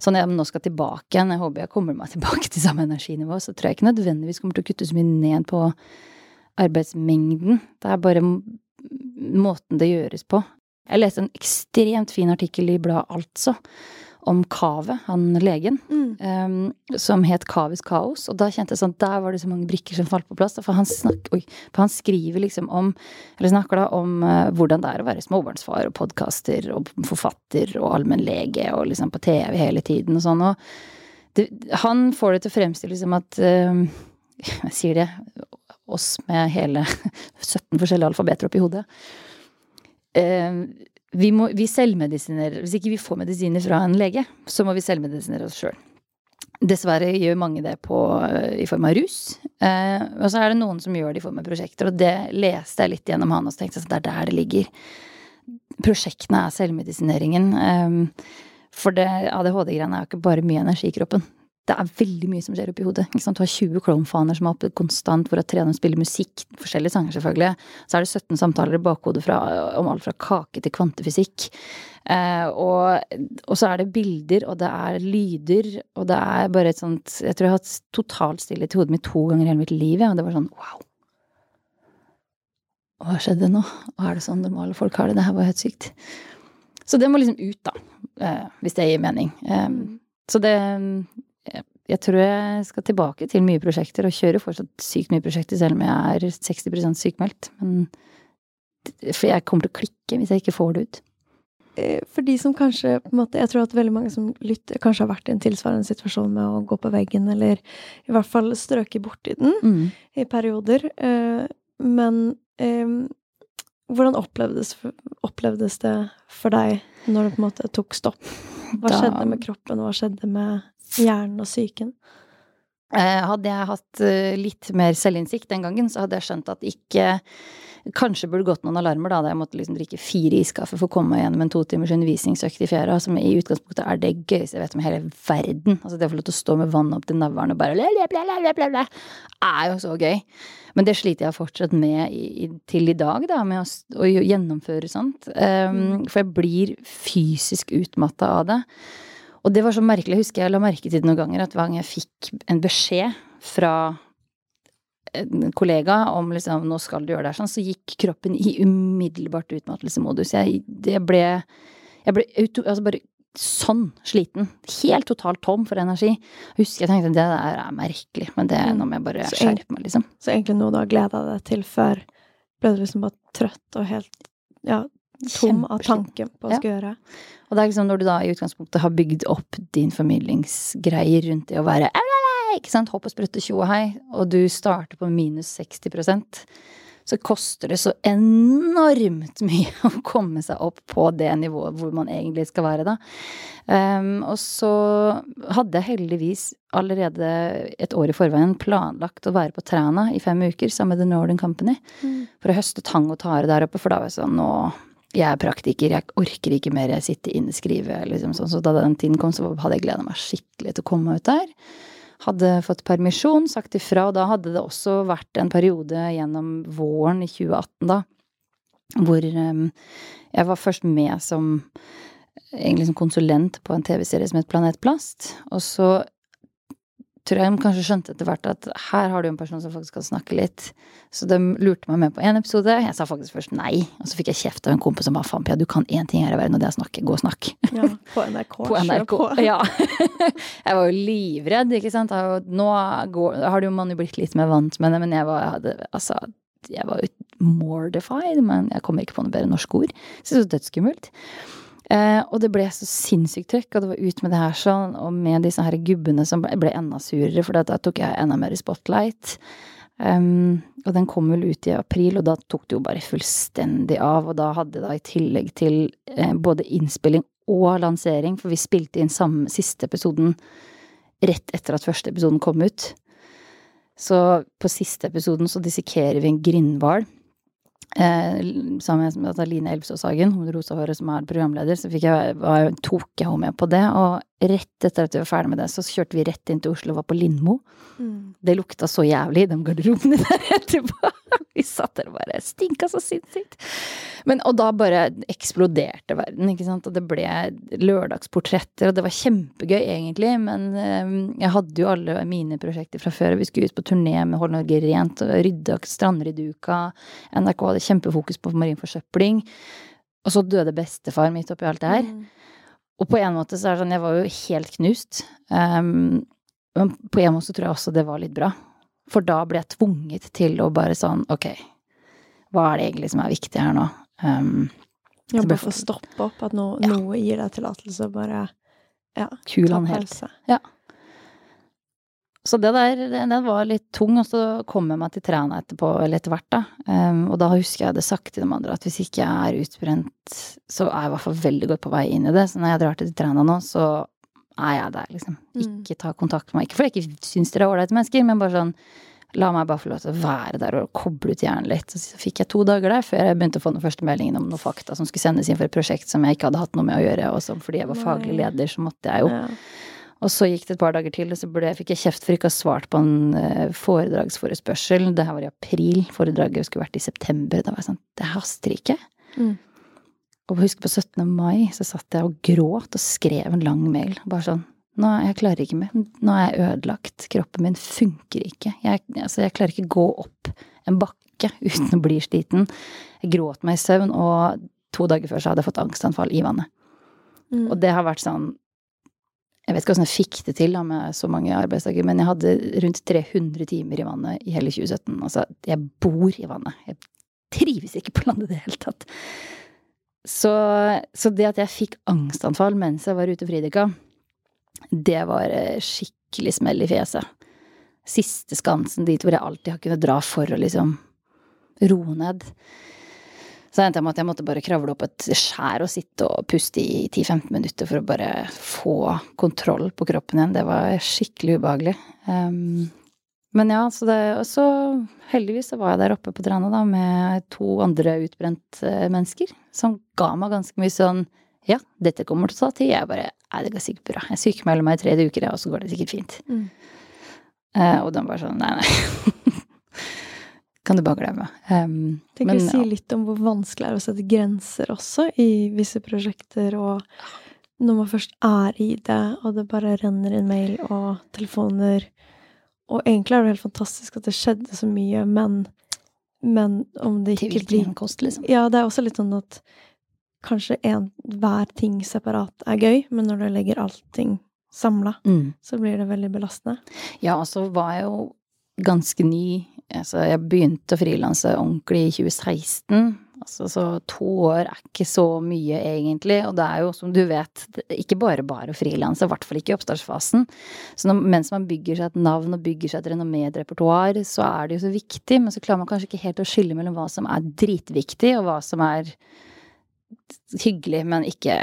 Så når jeg nå skal tilbake igjen, jeg håper jeg kommer meg tilbake til samme energinivå, så tror jeg ikke nødvendigvis kommer til å kutte så mye ned på arbeidsmengden. Det er bare måten det gjøres på. Jeg leste en ekstremt fin artikkel i bladet Altså om Kave, han legen, Mm. um, som het Kaves kaos. Og da kjente jeg sånn, der var det så mange brikker som falt på plass. For han, snak, oi, for han skriver liksom om, eller snakker da om uh, hvordan det er å være småbarnsfar og podkaster og forfatter og allmennlege og liksom på TV hele tiden og sånn. Og det, han får det til å fremstille som at uh, Jeg sier det, oss med hele 17 forskjellige alfabeter oppi hodet. Eh, vi, må, vi selvmedisinerer Hvis ikke vi får medisiner fra en lege, så må vi selvmedisinere oss sjøl. Dessverre gjør mange det på, i form av rus. Eh, og så er det noen som gjør det i form av prosjekter, og det leste jeg litt gjennom han, og tenkte at det er der det ligger. Prosjektene er selvmedisineringen. Eh, for ADHD-greiene er jo ikke bare mye energi i kroppen. Det er veldig mye som skjer oppi hodet. Ikke sant? Du har 20 clone-faner som er oppe konstant, hvor treneren spiller musikk, forskjellige sanger selvfølgelig. Så er det 17 samtaler i bakhodet fra, om alt fra kake til kvantefysikk. Eh, og, og så er det bilder, og det er lyder, og det er bare et sånt Jeg tror jeg har hatt totalt stillhet i hodet mitt to ganger i hele mitt liv, ja, og det var sånn wow. Hva skjedde nå? Og er det sånn normale folk har det? Det her var helt sykt. Så det må liksom ut, da. Eh, hvis det gir mening. Eh, Mm. så det jeg, tror jeg skal tilbake til mye prosjekter, og kjører fortsatt sykt mye prosjekter selv om jeg er 60% sykmeldt. Men For jeg kommer til å klikke hvis jeg ikke får det ut. Eh, For de som kanskje på en måte, Jeg tror at veldig mange som lytter, kanskje har vært i en tilsvarende situasjon med å gå på veggen, eller i hvert fall strøke borti den i perioder. Eh, Men hvordan opplevdes, opplevdes det for deg når det på en måte tok stopp? Hva Da- skjedde med kroppen, hva skjedde med hjernen og psyken? Eh, Hadde jeg hatt eh, litt mer selvinnsikt den gangen, så hadde jeg skjønt at ikke Kanskje burde gått noen alarmer da, da jeg måtte liksom drikke fire iskaffe for å komme gjennom en to timers undervisningsøkt i fjæra, som i utgangspunktet er det gøyeste jeg vet om i hele verden. Altså det å få lov til å stå med vann opp til navlen og bare bla, bla, bla, bla, bla, bla, er jo så gøy. Men det sliter jeg fortsatt med i, til i dag, da, med å, å gjennomføre sånt. Um, for jeg blir fysisk utmatta av det. Og det var så merkelig, jeg husker jeg la merke til det noen ganger, at hver gang jeg fikk en beskjed fra en kollega om liksom, nå skal du gjøre det sånn, så gikk kroppen i umiddelbart utmattelsesmodus. Jeg, jeg, ble, jeg ble altså bare sånn sliten. Helt totalt tom for energi. Jeg husker jeg tenkte det der er merkelig, men det er noe med bare skjerpe meg, liksom. Så egentlig noe du har gleda deg til før, ble du liksom bare trøtt og helt ja, tom av tanken på å skulle gjøre? Og det er liksom når du da i utgangspunktet har bygd opp din formidlingsgreier rundt det å være ikke sant, hopp og sprøtte tjo og hei, og du starter på minus 60% så koster det så enormt mye å komme seg opp på det nivået hvor man egentlig skal være, da. Um, og så hadde jeg heldigvis allerede et år i forveien planlagt å være på Træna i fem uker sammen med The Northern Company mm. for å høste tang og tare der oppe, for da var jeg sånn nå jeg er praktiker, jeg orker ikke mer sitte inne, skrive, liksom sånn. Så da den tiden kom, så hadde jeg gleda meg skikkelig til å komme ut der. Hadde fått permisjon, sagt ifra, og da hadde det også vært en periode gjennom våren i 2018, da, hvor um, jeg var først med som egentlig som konsulent på en TV-serie som het Planet Plast, og så tror jeg de kanskje skjønte etter hvert at her har du en person som faktisk kan snakke litt. Så de lurte meg med på én episode. Jeg sa faktisk først nei. Og så fikk jeg kjeft av en kompis som bare faen, Pia, du kan én ting her i verden, og det er å snakke. Gå og snakk. Ja, på NRK. på NRK. Ja. jeg var jo livredd, ikke sant. Nå går, har det jo man jo blitt litt mer vant med det, men jeg var, jeg hadde, altså, jeg var mortified, men jeg kommer ikke på noe bedre norsk ord. Så det er så dødsskummelt. Eh, og det ble så sinnssykt trøkk, og det var ut med det her sånn, og med disse her gubbene som ble, ble enda surere, for da tok jeg enda mer i spotlight. Um, og den kom vel ut i april, og da tok det jo bare fullstendig av. Og da hadde da i tillegg til eh, både innspilling og lansering, for vi spilte inn samme siste episoden rett etter at første episoden kom ut. Så på siste episoden så dissekerer vi en grindhval sammen med Line Elvsås Hagen, hun rosahåret som er programleder, så jeg, var, tok jeg henne med på det. Og rett etter at vi var ferdig med det, så kjørte vi rett inn til Oslo og var på Lindmo. Mm. Det lukta så jævlig i de garderobene der etterpå. vi satt der og bare stinka så sinnssykt. Men, og da bare eksploderte verden, ikke sant. Og det ble lørdagsportretter, og det var kjempegøy egentlig. Men um, jeg hadde jo alle mine prosjekter fra før. Vi skulle ut på turné med Hold Norge Rent, og rydda Strandrydduka. NRK hadde kjempefokus på marin forsøpling. Og så døde bestefar midt oppi alt det her. Mm. Og på en måte så er det sånn, jeg var jo helt knust. Um, men på en måte så tror jeg også det var litt bra. For da ble jeg tvunget til å bare sånn, ok, hva er det egentlig som er viktig her nå? Um, ja, bare få stoppe opp, at no, ja. noe gir deg tillatelse, bare ja, Kul han helt. Ja. Så det der, den var litt tung, og så kom jeg meg til Træna etterpå, eller etter hvert, da. Um, og da husker jeg det sagt til de andre at hvis ikke jeg er utbrent, så er jeg i hvert fall veldig godt på vei inn i det. Så når jeg drar til Træna nå, så er jeg der, liksom. Mm. Ikke ta kontakt med meg. Ikke fordi jeg ikke syns dere er ålreite mennesker, men bare sånn La meg bare få lov til å være der og koble ut hjernen litt. Så fikk jeg to dager der før jeg begynte å få den første meldingen om noen fakta som skulle sendes inn for et prosjekt som jeg ikke hadde hatt noe med å gjøre, og som fordi jeg var faglig leder, så måtte jeg jo. Ja. Og så gikk det et par dager til, og så ble, fikk jeg kjeft for ikke å ha svart på en uh, foredragsforespørsel. Det her var i april. Foredraget skulle vært i september. Da var jeg sånn Det haster ikke. Mm. Og husker på 17. mai så satt jeg og gråt og skrev en lang mail. Bare sånn nå, jeg klarer ikke mer. Nå er jeg ødelagt. Kroppen min funker ikke. Jeg, altså, jeg klarer ikke gå opp en bakke uten å bli sliten. Jeg gråt meg i søvn, og to dager før så hadde jeg fått angstanfall i vannet. Mm. Og det har vært sånn Jeg vet ikke hvordan jeg fikk det til da med så mange arbeidsdager, men jeg hadde rundt 300 timer i vannet i hele 2017. Altså, jeg bor i vannet. Jeg trives ikke på landet i det hele tatt. Så, så det at jeg fikk angstanfall mens jeg var ute og fridykka, det var eh, skikkelig smell i fjeset. Siste skansen dit hvor jeg alltid har kunnet dra for å liksom roe ned. Så endte jeg med at jeg måtte bare kravle opp et skjær og sitte og puste i 10-15 minutter for å bare få kontroll på kroppen igjen. Det var skikkelig ubehagelig. Um, Men ja, så det så heldigvis så var jeg der oppe på Trana da med to andre utbrent eh, mennesker som ga meg ganske mye sånn Ja, dette kommer til å ta tid. Jeg bare Nei, det går sikkert bra. Jeg sykemelder meg i tre uker, og så går det sikkert fint. Mm. Uh, og de bare sånn Nei, nei. kan du bare glemme. Um, men, å si litt om hvor vanskelig det er å sette grenser også i visse prosjekter, og når man først er i det, og det bare renner inn mail og telefoner Og egentlig er det helt fantastisk at det skjedde så mye, men, men om det ikke blir kost, liksom. Ja, det er også litt sånn at kanskje en, hver ting separat er gøy, men når du legger allting samla, Mm. så blir det veldig belastende. Ja, og så var jeg jo ganske ny. Altså, jeg begynte å frilanse ordentlig i 2016. Altså, så to år er ikke så mye, egentlig. Og det er jo, som du vet, ikke bare bare å frilanse, i hvert fall ikke i oppstartsfasen. Så når, mens man bygger seg et navn og bygger seg et renommé, et repertoar, så er det jo så viktig, men så klarer man kanskje ikke helt å skille mellom hva som er dritviktig, og hva som er hyggelig, men ikke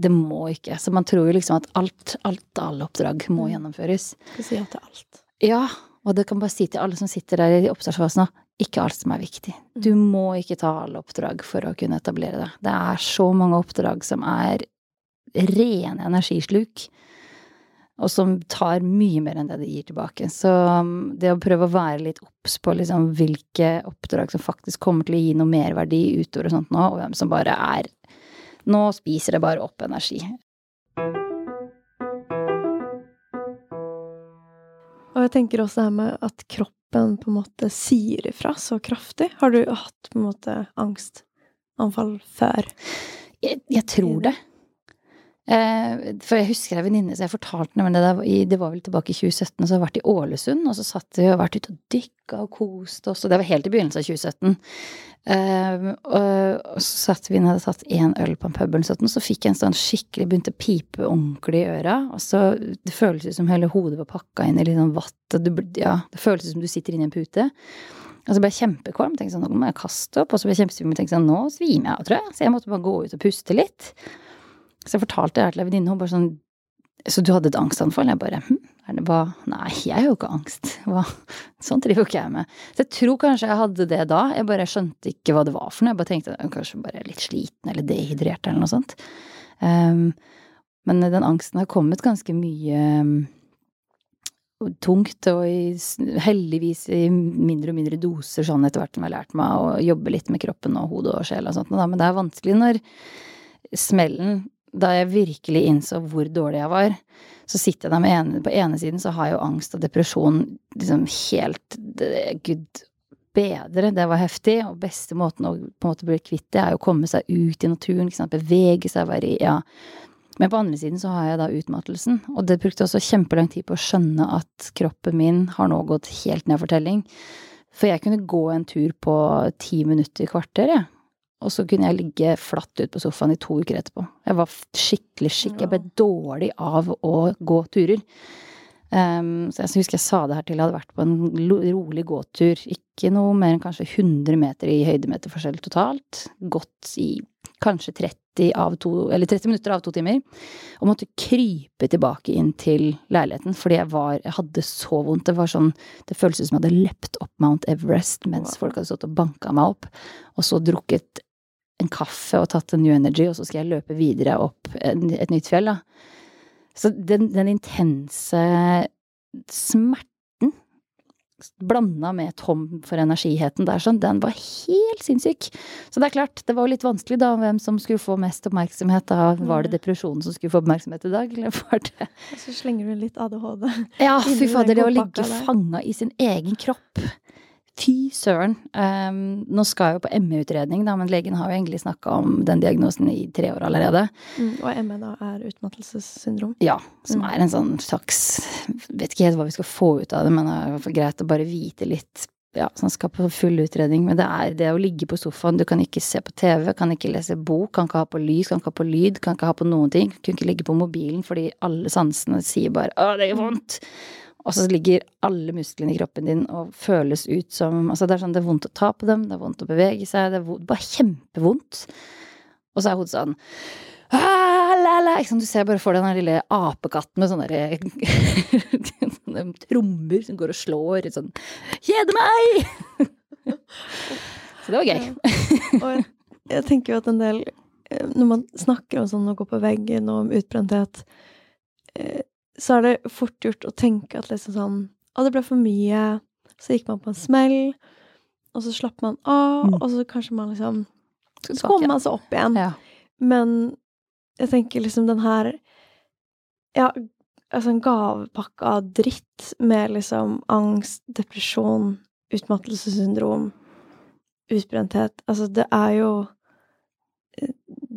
Det må ikke. Så man tror jo liksom at alt, alt alle oppdrag må Mm. gjennomføres. Skal si ja til alt. Ja, og det kan bare si til alle som sitter der i oppstartsfasen nå, ikke alt som er viktig. Du må ikke ta alle oppdrag for å kunne etablere det. Det er så mange oppdrag som er rene energisluk, og som tar mye mer enn det det gir tilbake. Så um, det å prøve å være litt obs på liksom hvilke oppdrag som faktisk kommer til å gi noe merverdi utover og sånt nå, og hvem som bare er Nå spiser det bare opp energi. Og jeg tenker også det her med at kroppen på en måte sier ifra så kraftig. Har du hatt på en måte angstanfall før? Jeg, jeg tror det. Eh, for jeg husker ei venninne så jeg fortalte henne, det, det var vel tilbake i 2017, og så har jeg vært i Ålesund, og så satt vi og vært ute og dykka og kost oss, og det var helt i begynnelsen av 2017. Eh, og, så satt vi hadde tatt én øl på en pub, og så fikk jeg en sånn skikkelig begynte å pipe ordentlig i øra, og så det føltes som hele hodet var pakka inn i litt sånn vatt, og du, ja, det føltes som du sitter inni en pute. Og så ble jeg kjempekvalm, tenkte sånn, nå må jeg kaste opp, og så ble jeg kjempesvimmel, tenkte sånn, nå svimer jeg av, tror jeg, så jeg måtte bare gå ut og puste litt. Så jeg fortalte det til ei venninne, hun bare sånn Så du hadde et angstanfall? Jeg bare hm, er det hva Nei, jeg har jo ikke angst. Hva? Sånn driver jo ikke jeg med. Så jeg tror kanskje jeg hadde det da. Jeg bare skjønte ikke hva det var for noe. Jeg bare tenkte jeg kanskje bare litt sliten eller dehydrert eller noe sånt. Um, men den angsten har kommet ganske mye um, tungt, og i, heldigvis i mindre og mindre doser sånn etter hvert som jeg har lært meg å jobbe litt med kroppen og hodet og sjel og sånt. Men det er vanskelig når smellen Da jeg virkelig innså hvor dårlig jeg var, så sitter jeg der med ene, På ene siden så har jeg jo angst og depresjon liksom helt det- Gud bedre, det var heftig. Og beste måten å på en måte bli kvitt det, er jo å komme seg ut i naturen, ikke sant, bevege seg, være i Ja. Men på andre siden så har jeg da utmattelsen, og det brukte også kjempelang tid på å skjønne at kroppen min har nå gått helt ned for telling. For jeg kunne gå en tur på ti minutter, kvarter, jeg. Og så kunne jeg ligge flatt ut på sofaen i to uker etterpå. Jeg var skikkelig skikk. Jeg ble dårlig av å gå turer. Um, så jeg husker jeg sa det her til jeg hadde vært på en rolig gåtur. Ikke noe mer enn kanskje 100 meter i høydemeterforskjell totalt. Gått i kanskje 30, av to, eller 30 minutter av to timer. Og måtte krype tilbake inn til leiligheten fordi jeg var Jeg hadde så vondt. Det var sånn Det føltes som jeg hadde løpt opp Mount Everest mens folk hadde stått og banka meg opp. Og så drukket en kaffe og tatt en New Energy, og så skal jeg løpe videre opp et nytt fjell, da. Så den, den intense smerten blanda med tom for energiheten der, sånn, den var helt sinnssyk. Så det er klart, det var jo litt vanskelig da hvem som skulle få mest oppmerksomhet. da Var det depresjonen som skulle få oppmerksomhet i dag, eller var det Og så slenger du litt ADHD. Ja, fy fader, det å ligge fanga i sin egen kropp. Fy søren. Um, nå skal jeg jo på ME-utredning, da, men legen har jo egentlig snakka om den diagnosen i tre år allerede. Mm, og ME da er utmattelsessyndrom. Ja, som Mm. er en sånn slags Vet ikke helt hva vi skal få ut av det, men det er i hvert fall greit å bare vite litt. Ja, han skal på full utredning. Men det er det å ligge på sofaen. Du kan ikke se på TV, kan ikke lese bok, kan ikke ha på lys, kan ikke ha på lyd, kan ikke ha på noen ting. Kunne ikke ligge på mobilen fordi alle sansene sier bare 'Å, det gjør vondt'. Og så ligger alle musklene i kroppen din og føles ut som Altså, det er sånn det er vondt å ta på dem, det er vondt å bevege seg, det er vondt, bare kjempevondt. Og så er hodet sånn «Ah, la, la. Ikke sant? Du ser bare for deg den lille apekatten med sånne sånne trommer som går og slår. Sånn Kjede meg! så det var gøy. Jeg, jeg tenker jo at en del eh, Når man snakker om sånn å gå på veggen og om utbrenthet, eh, så er det fort gjort å tenke at liksom sånn Å, det ble for mye. Så gikk man på en smell, og så slapp man av, Mm. og så kanskje man liksom Så kommer man seg opp igjen. Ja. Men jeg tenker liksom den her Ja, altså en gavepakke av dritt med liksom angst, depresjon, utmattelsessyndrom, utbrenthet Altså, det er jo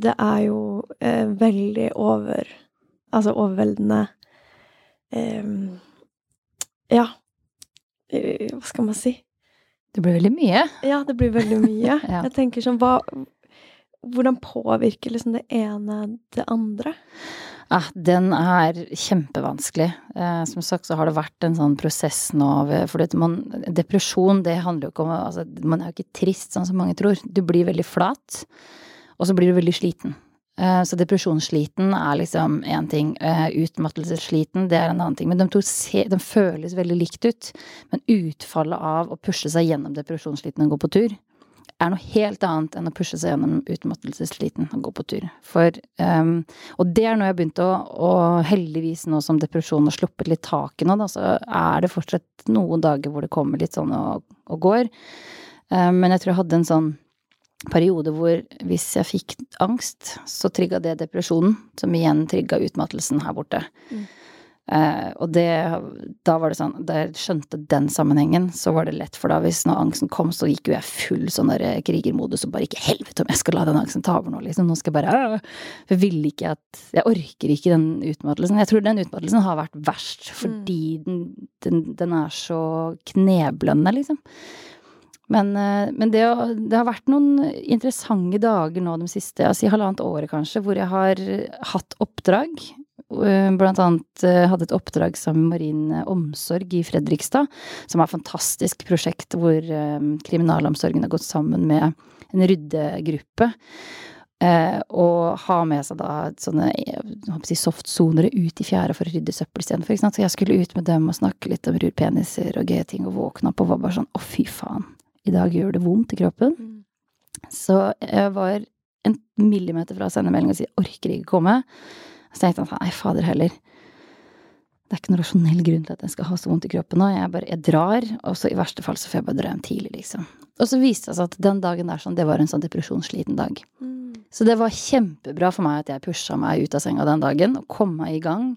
Det er jo eh, veldig over Altså overveldende eh, Ja. Eh, hva skal man si? Det blir veldig mye. Ja, det blir veldig mye. Ja. Jeg tenker sånn hva Hvordan påvirker liksom det ene det andre? Ah, den er kjempevanskelig. Eh, som sagt så har det vært en sånn prosess nå For man, depresjon, det handler jo ikke om altså, Man er jo ikke trist, sånn som mange tror. Du blir veldig flat, og så blir du veldig sliten. Eh, så depresjonssliten er liksom én ting. Eh, utmattelsessliten, det er en annen ting. Men de to se, de føles veldig likt ut. Men utfallet av å pushe seg gjennom depresjonssliten og gå på tur, er noe helt annet enn å pushe seg gjennom utmattelsessliten og gå på tur. For um, Og det er noe jeg har begynt å Og heldigvis nå som depresjonen har sluppet litt taket nå, da, så er det fortsatt noen dager hvor det kommer litt sånn og, og går. Um, men jeg tror jeg hadde en sånn periode hvor hvis jeg fikk angst, så trigga det depresjonen, som igjen trigga utmattelsen her borte. Mm. Eh, og det Da var det sånn Da jeg skjønte den sammenhengen, så var det lett, for da hvis når angsten kom, så gikk jo jeg full sånn der krigermodus og bare ikke helvete om jeg skal la den angsten ta over nå, liksom. Nå skal jeg bare «Åh!» For jeg vil ikke at Jeg orker ikke den utmattelsen. Jeg tror den utmattelsen har vært verst fordi den, den, den er så kneblende, liksom. Men, eh, men det, det har vært noen interessante dager nå de siste, altså i halvannet året kanskje, hvor jeg har hatt oppdrag. Eh, Blant annet eh, hadde et oppdrag sammen med Marin Omsorg i Fredrikstad, som er et fantastisk prosjekt hvor kriminalomsorgen har gått sammen med en ryddegruppe. Og har med seg da sånne si, softsonere ut i fjæra for å rydde søppel istedenfor. Så jeg skulle ut med dem og snakke litt om rurpeniser og gøye ting, og våkne opp og var bare sånn å, fy faen, i dag gjør det vondt i kroppen. Så jeg var en millimeter fra å sende melding og si orker ikke komme. Så tenkte jeg nei, fader heller. Det er ikke noen rasjonell grunn til at jeg skal ha så vondt i kroppen nå. Jeg bare, jeg drar, og så i verste fall så får jeg bare dra hjem tidlig, liksom. Og så viste det seg at den dagen der sånn, det var en sånn depresjonssliten dag. Mm. Så det var kjempebra for meg at jeg pusha meg ut av senga den dagen og kom meg i gang.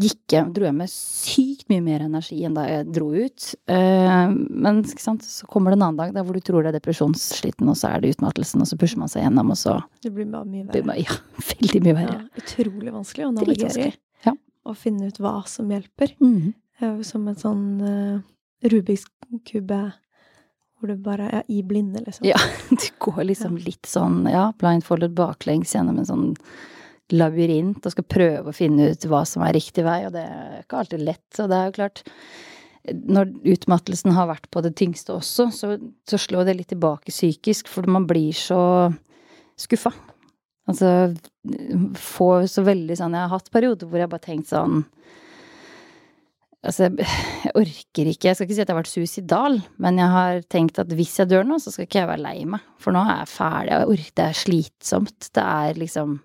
Gikk jeg, dro jeg med sykt mye mer energi enn da jeg dro ut. Eh, men så kommer det en annen dag der hvor du tror det er depresjonssliten, og så er det utmattelsen, og så pusher man seg gjennom, og så Det blir bare mye verre. Ja, veldig mye verre. Ja, utrolig vanskelig å navigere i. Ja. Og finne ut hva som hjelper. Mm er som en sånn uh, Rubiks kube hvor du bare er i blinde, liksom. Ja. Du går liksom litt sånn, ja, blindfolded baklengs gjennom en sånn labyrint og skal prøve å finne ut hva som er riktig vei, og det er ikke alltid lett. Så det er jo klart Når utmattelsen har vært på det tyngste også, så, så slår det litt tilbake psykisk, for man blir så skuffa. Altså får så veldig sånn Jeg har hatt perioder hvor jeg bare tenkt sånn Altså, jeg orker ikke Jeg skal ikke si at jeg har vært suicidal, men jeg har tenkt at hvis jeg dør nå, så skal ikke jeg være lei meg. For nå er jeg ferdig. Jeg orker, det er slitsomt. Det er liksom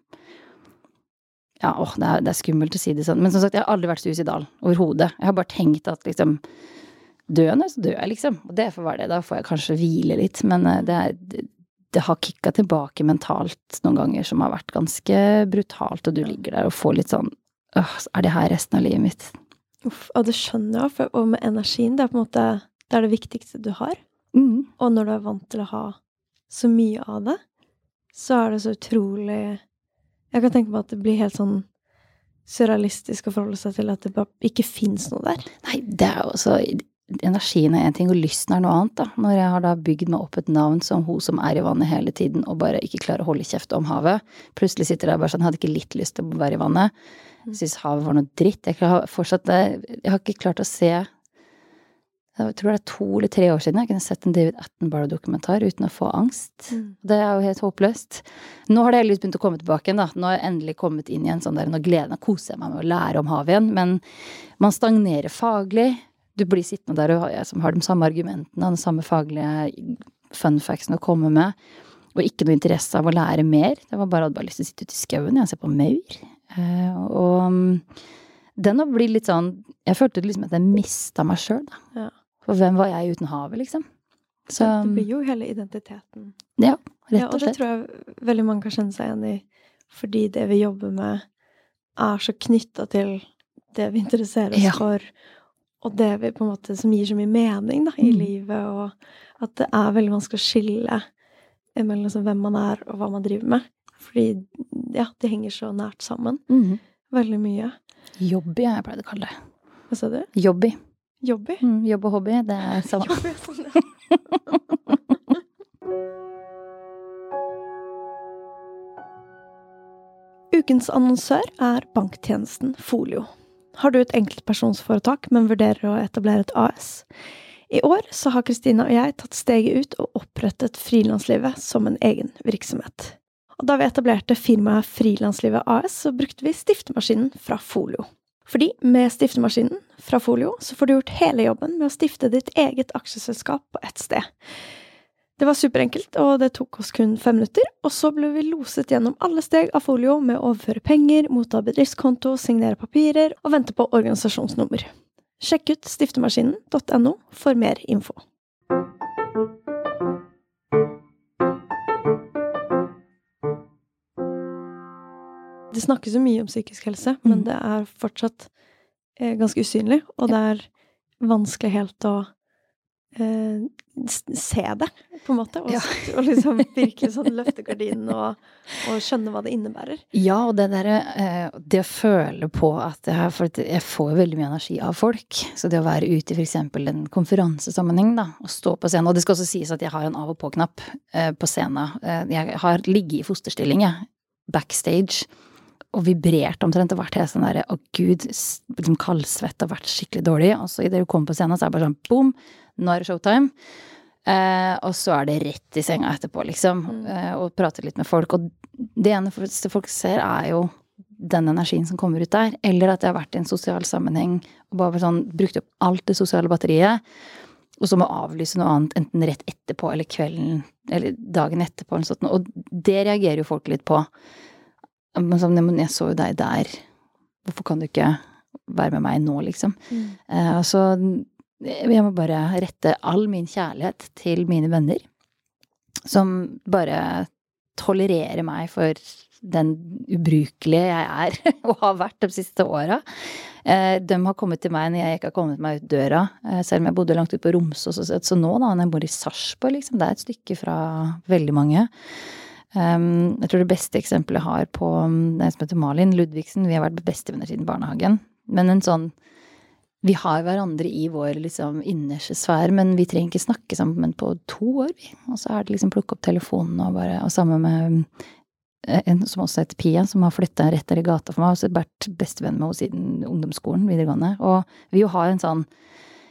Ja, åh, det er, det er skummelt å si det sånn. Men som sagt, jeg har aldri vært suicidal. Overhodet. Jeg har bare tenkt at liksom Døende, så dør jeg, liksom. Og det får være det. Da får jeg kanskje hvile litt. Men eh, det, er, det, det har kicka tilbake mentalt noen ganger som har vært ganske brutalt, og du ligger der og får litt sånn Åh, er det her resten av livet mitt? Uff, og det skjønner jeg, for, og med energien, det er på en måte det er det viktigste du har. Mm. Og når du er vant til å ha så mye av det, så er det så utrolig Jeg kan tenke meg at det blir helt sånn surrealistisk å forholde seg til at det bare ikke fins noe der. Nei, det er jo også Energien er én ting, og lysten er noe annet, da. Når jeg har da bygd meg opp et navn som hun som er i vannet hele tiden, og bare ikke klarer å holde kjeft om havet. Plutselig sitter jeg bare sånn, jeg hadde ikke litt lyst til å være i vannet. Jeg syns havet var noe dritt. Jeg har fortsatt Jeg har ikke klart å se Jeg tror det er to eller tre år siden jeg kunne sett en David Attenborough-dokumentar uten å få angst. Mm. Det er jo helt håpløst. Nå har det heldigvis begynt å komme tilbake igjen, da. Nå har jeg endelig kommet inn i en sånn der Nå gleder jeg meg, koser jeg meg med å lære om havet igjen. Men man stagnerer faglig. Du blir sittende der og har, som har de samme argumentene og de samme faglige fun factsene å komme med. Og ikke noe interesse av å lære mer. Det var bare, jeg hadde bare lyst til å sitte ute i skauen og se på maur. Eh, og um, den har blitt litt sånn Jeg følte liksom at jeg mista meg sjøl, da. Ja. For hvem var jeg uten havet, liksom? Så det blir jo hele identiteten. ja, rett og slett. Ja, og det tror jeg veldig mange kan kjenne seg igjen i, fordi det vi jobber med, er så knytta til det vi interesserer oss Ja. for, og det vi på en måte som gir så mye mening da, i Mm. livet, og at det er veldig vanskelig å skille mellom liksom hvem man er, og hva man driver med. Fordi ja, de henger så nært sammen. Mm. Veldig mye. Jobby, jeg pleid å kalle det. Hva sa du? Jobby. Jobby? Mm, jobb og hobby, det er samme. Jobby, sånn, ja. Ukens annonsør er banktjenesten Folio. Har du et enkeltpersonsforetak, men vurderer å etablere et AS? I år så har Kristina og jeg tatt steget ut og opprettet Frilanslivet som en egen virksomhet. Og da vi etablerte firmaet Frilanslivet AS, så brukte vi stiftemaskinen fra Folio. Fordi med stiftemaskinen fra Folio så får du gjort hele jobben med å stifte ditt eget aksjeselskap på ett sted. Det var superenkelt, og det tok oss kun fem minutter, og så ble vi loset gjennom alle steg av Folio med å overføre penger, motta bedriftskonto, signere papirer og vente på organisasjonsnummer. Sjekk ut stiftemaskinen.no for mer info. Det snakkes jo mye om psykisk helse, men Mhm. det er fortsatt eh, ganske usynlig, og det er vanskelig helt å eh, se det, på en måte, og, Ja. og liksom virkelig sånn løfte gardinen og, og skjønne hva det innebærer. Ja, og det derre eh, Det å føle på at jeg, For jeg får jo veldig mye energi av folk. Så det å være ute i f.eks. en konferansesammenheng, da, og stå på scenen Og det skal også sies at jeg har en av og på-knapp eh, på scenen. Eh, jeg har ligget i fosterstilling, jeg. Backstage. Og vibrert omtrent og vært helt sånn derre Å, gud, liksom kaldsvett og vært skikkelig dårlig. Og så idet du kommer på scenen, så er det bare sånn boom, nå er det showtime. Eh, og så er det rett i senga etterpå, liksom. Mm. Eh, og prate litt med folk. Og det eneste folk ser, er jo den energien som kommer ut der. Eller at jeg har vært i en sosial sammenheng og bare sånn, brukt opp alt det sosiale batteriet. Og så må avlyse noe annet enten rett etterpå eller kvelden eller dagen etterpå. Eller sånt. Og det reagerer jo folk litt på. Men sånn, men jeg så jo deg der. Hvorfor kan du ikke være med meg nå, liksom? Eh, så jeg må bare rette all min kjærlighet til mine venner, som bare tolererer meg for den ubrukelige jeg er, og har vært de siste åra. Eh, de har kommet til meg når jeg ikke har kommet meg ut døra, eh, selv om jeg bodde langt ute på Romsås. Så, så nå, da, når jeg bor i Sarpsborg, liksom, det er et stykke fra veldig mange. Um, jeg tror det beste eksempelet jeg har på um, den som heter Malin Ludvigsen, vi har vært bestevenner siden barnehagen. Men en sånn Vi har hverandre i vår liksom innerste sfære, men vi trenger ikke snakke sammen på to år, vi. Og så er det liksom plukke opp telefonen og bare Og sammen med eh, en som også heter Pia, som har flytta rett der i gata for meg, og også vært bestevenn med henne siden ungdomsskolen, videregående. Og vi jo har en sånn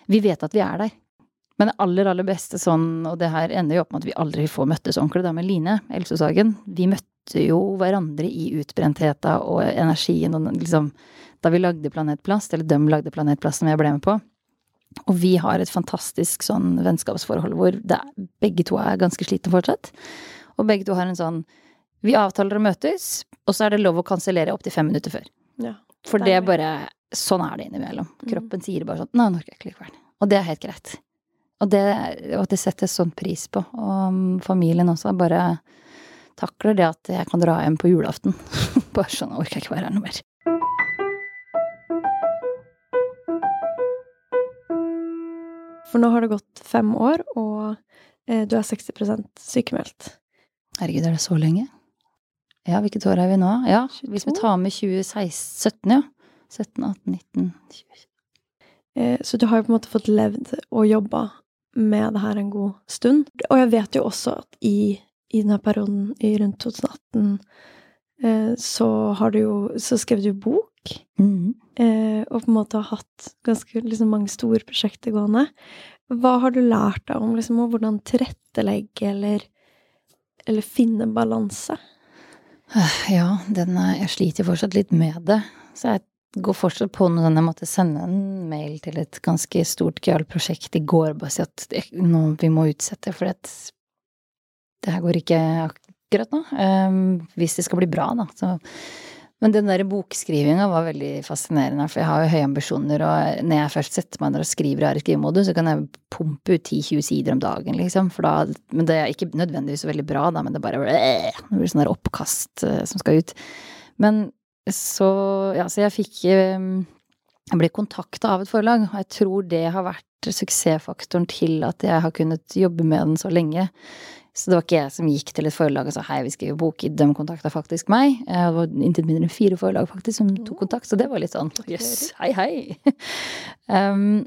Vi vet at vi er der. Men det aller, aller beste sånn, og det her ender jo opp med at vi aldri får møttes ordentlig, da med Line Elsåshagen. Vi møtte jo hverandre i utbrentheta og energien og liksom Da vi lagde Planetplast, eller dem lagde Planetplast som jeg ble med på. Og vi har et fantastisk sånn vennskapsforhold hvor det, begge to er ganske slitne fortsatt. Og begge to har en sånn Vi avtaler å møtes, og så er det lov å kansellere opptil fem minutter før. Ja. For det er bare Sånn er det innimellom. Mm. Kroppen sier bare sånn Nei, nå orker jeg ikke likevel. Og det er helt greit. Og det, og det setter sånn pris på. Og familien også bare takler det at jeg kan dra hjem på julaften. bare sånn orker jeg ikke være her noe mer. For nå har det gått fem år, og eh, du er 60 sykemeldt. Herregud, er det så lenge? Ja, hvilket år er vi nå? Ja, hvis vi tar med 2017, ja. 17, 18, 19 20. Eh, så du har jo på en måte fått levd og jobba med det her en god stund. Og jeg vet jo også at i, i denne perioden i rundt 2018 eh, så har du jo Så skrev du bok. Mm. Eh, og på en måte har hatt ganske liksom, mange store prosjekter gående. Hva har du lært deg om liksom, hvordan tilrettelegge eller, eller finne balanse? Ja, den jeg sliter fortsatt litt med det. Så jeg går fortsatt på noe sånn jeg måtte sende en mail til et ganske stort gøyalt prosjekt i går, bare si at det, nå, vi må utsette, for det, det her går ikke akkurat nå. Um, hvis det skal bli bra, da. Så men den der bokskrivinga var veldig fascinerende, for jeg har jo høye ambisjoner, og når jeg først setter meg ned og skriver i skrivemodus, så kan jeg pumpe ut 10-20 sider om dagen, liksom, da Men det er ikke nødvendigvis så veldig bra, da, men det er bare Det blir sånn der oppkast uh, som skal ut. Men så Ja, så jeg fikk Jeg ble kontakta av et forlag, og jeg tror det har vært suksessfaktoren til at jeg har kunnet jobbe med den så lenge. Så det var ikke jeg som gikk til et forlag og sa hei, vi skriver bok. De kontakta faktisk meg. Det var intet mindre enn fire forlag faktisk som tok kontakt, så det var litt sånn jøss, yes, hei, hei. um,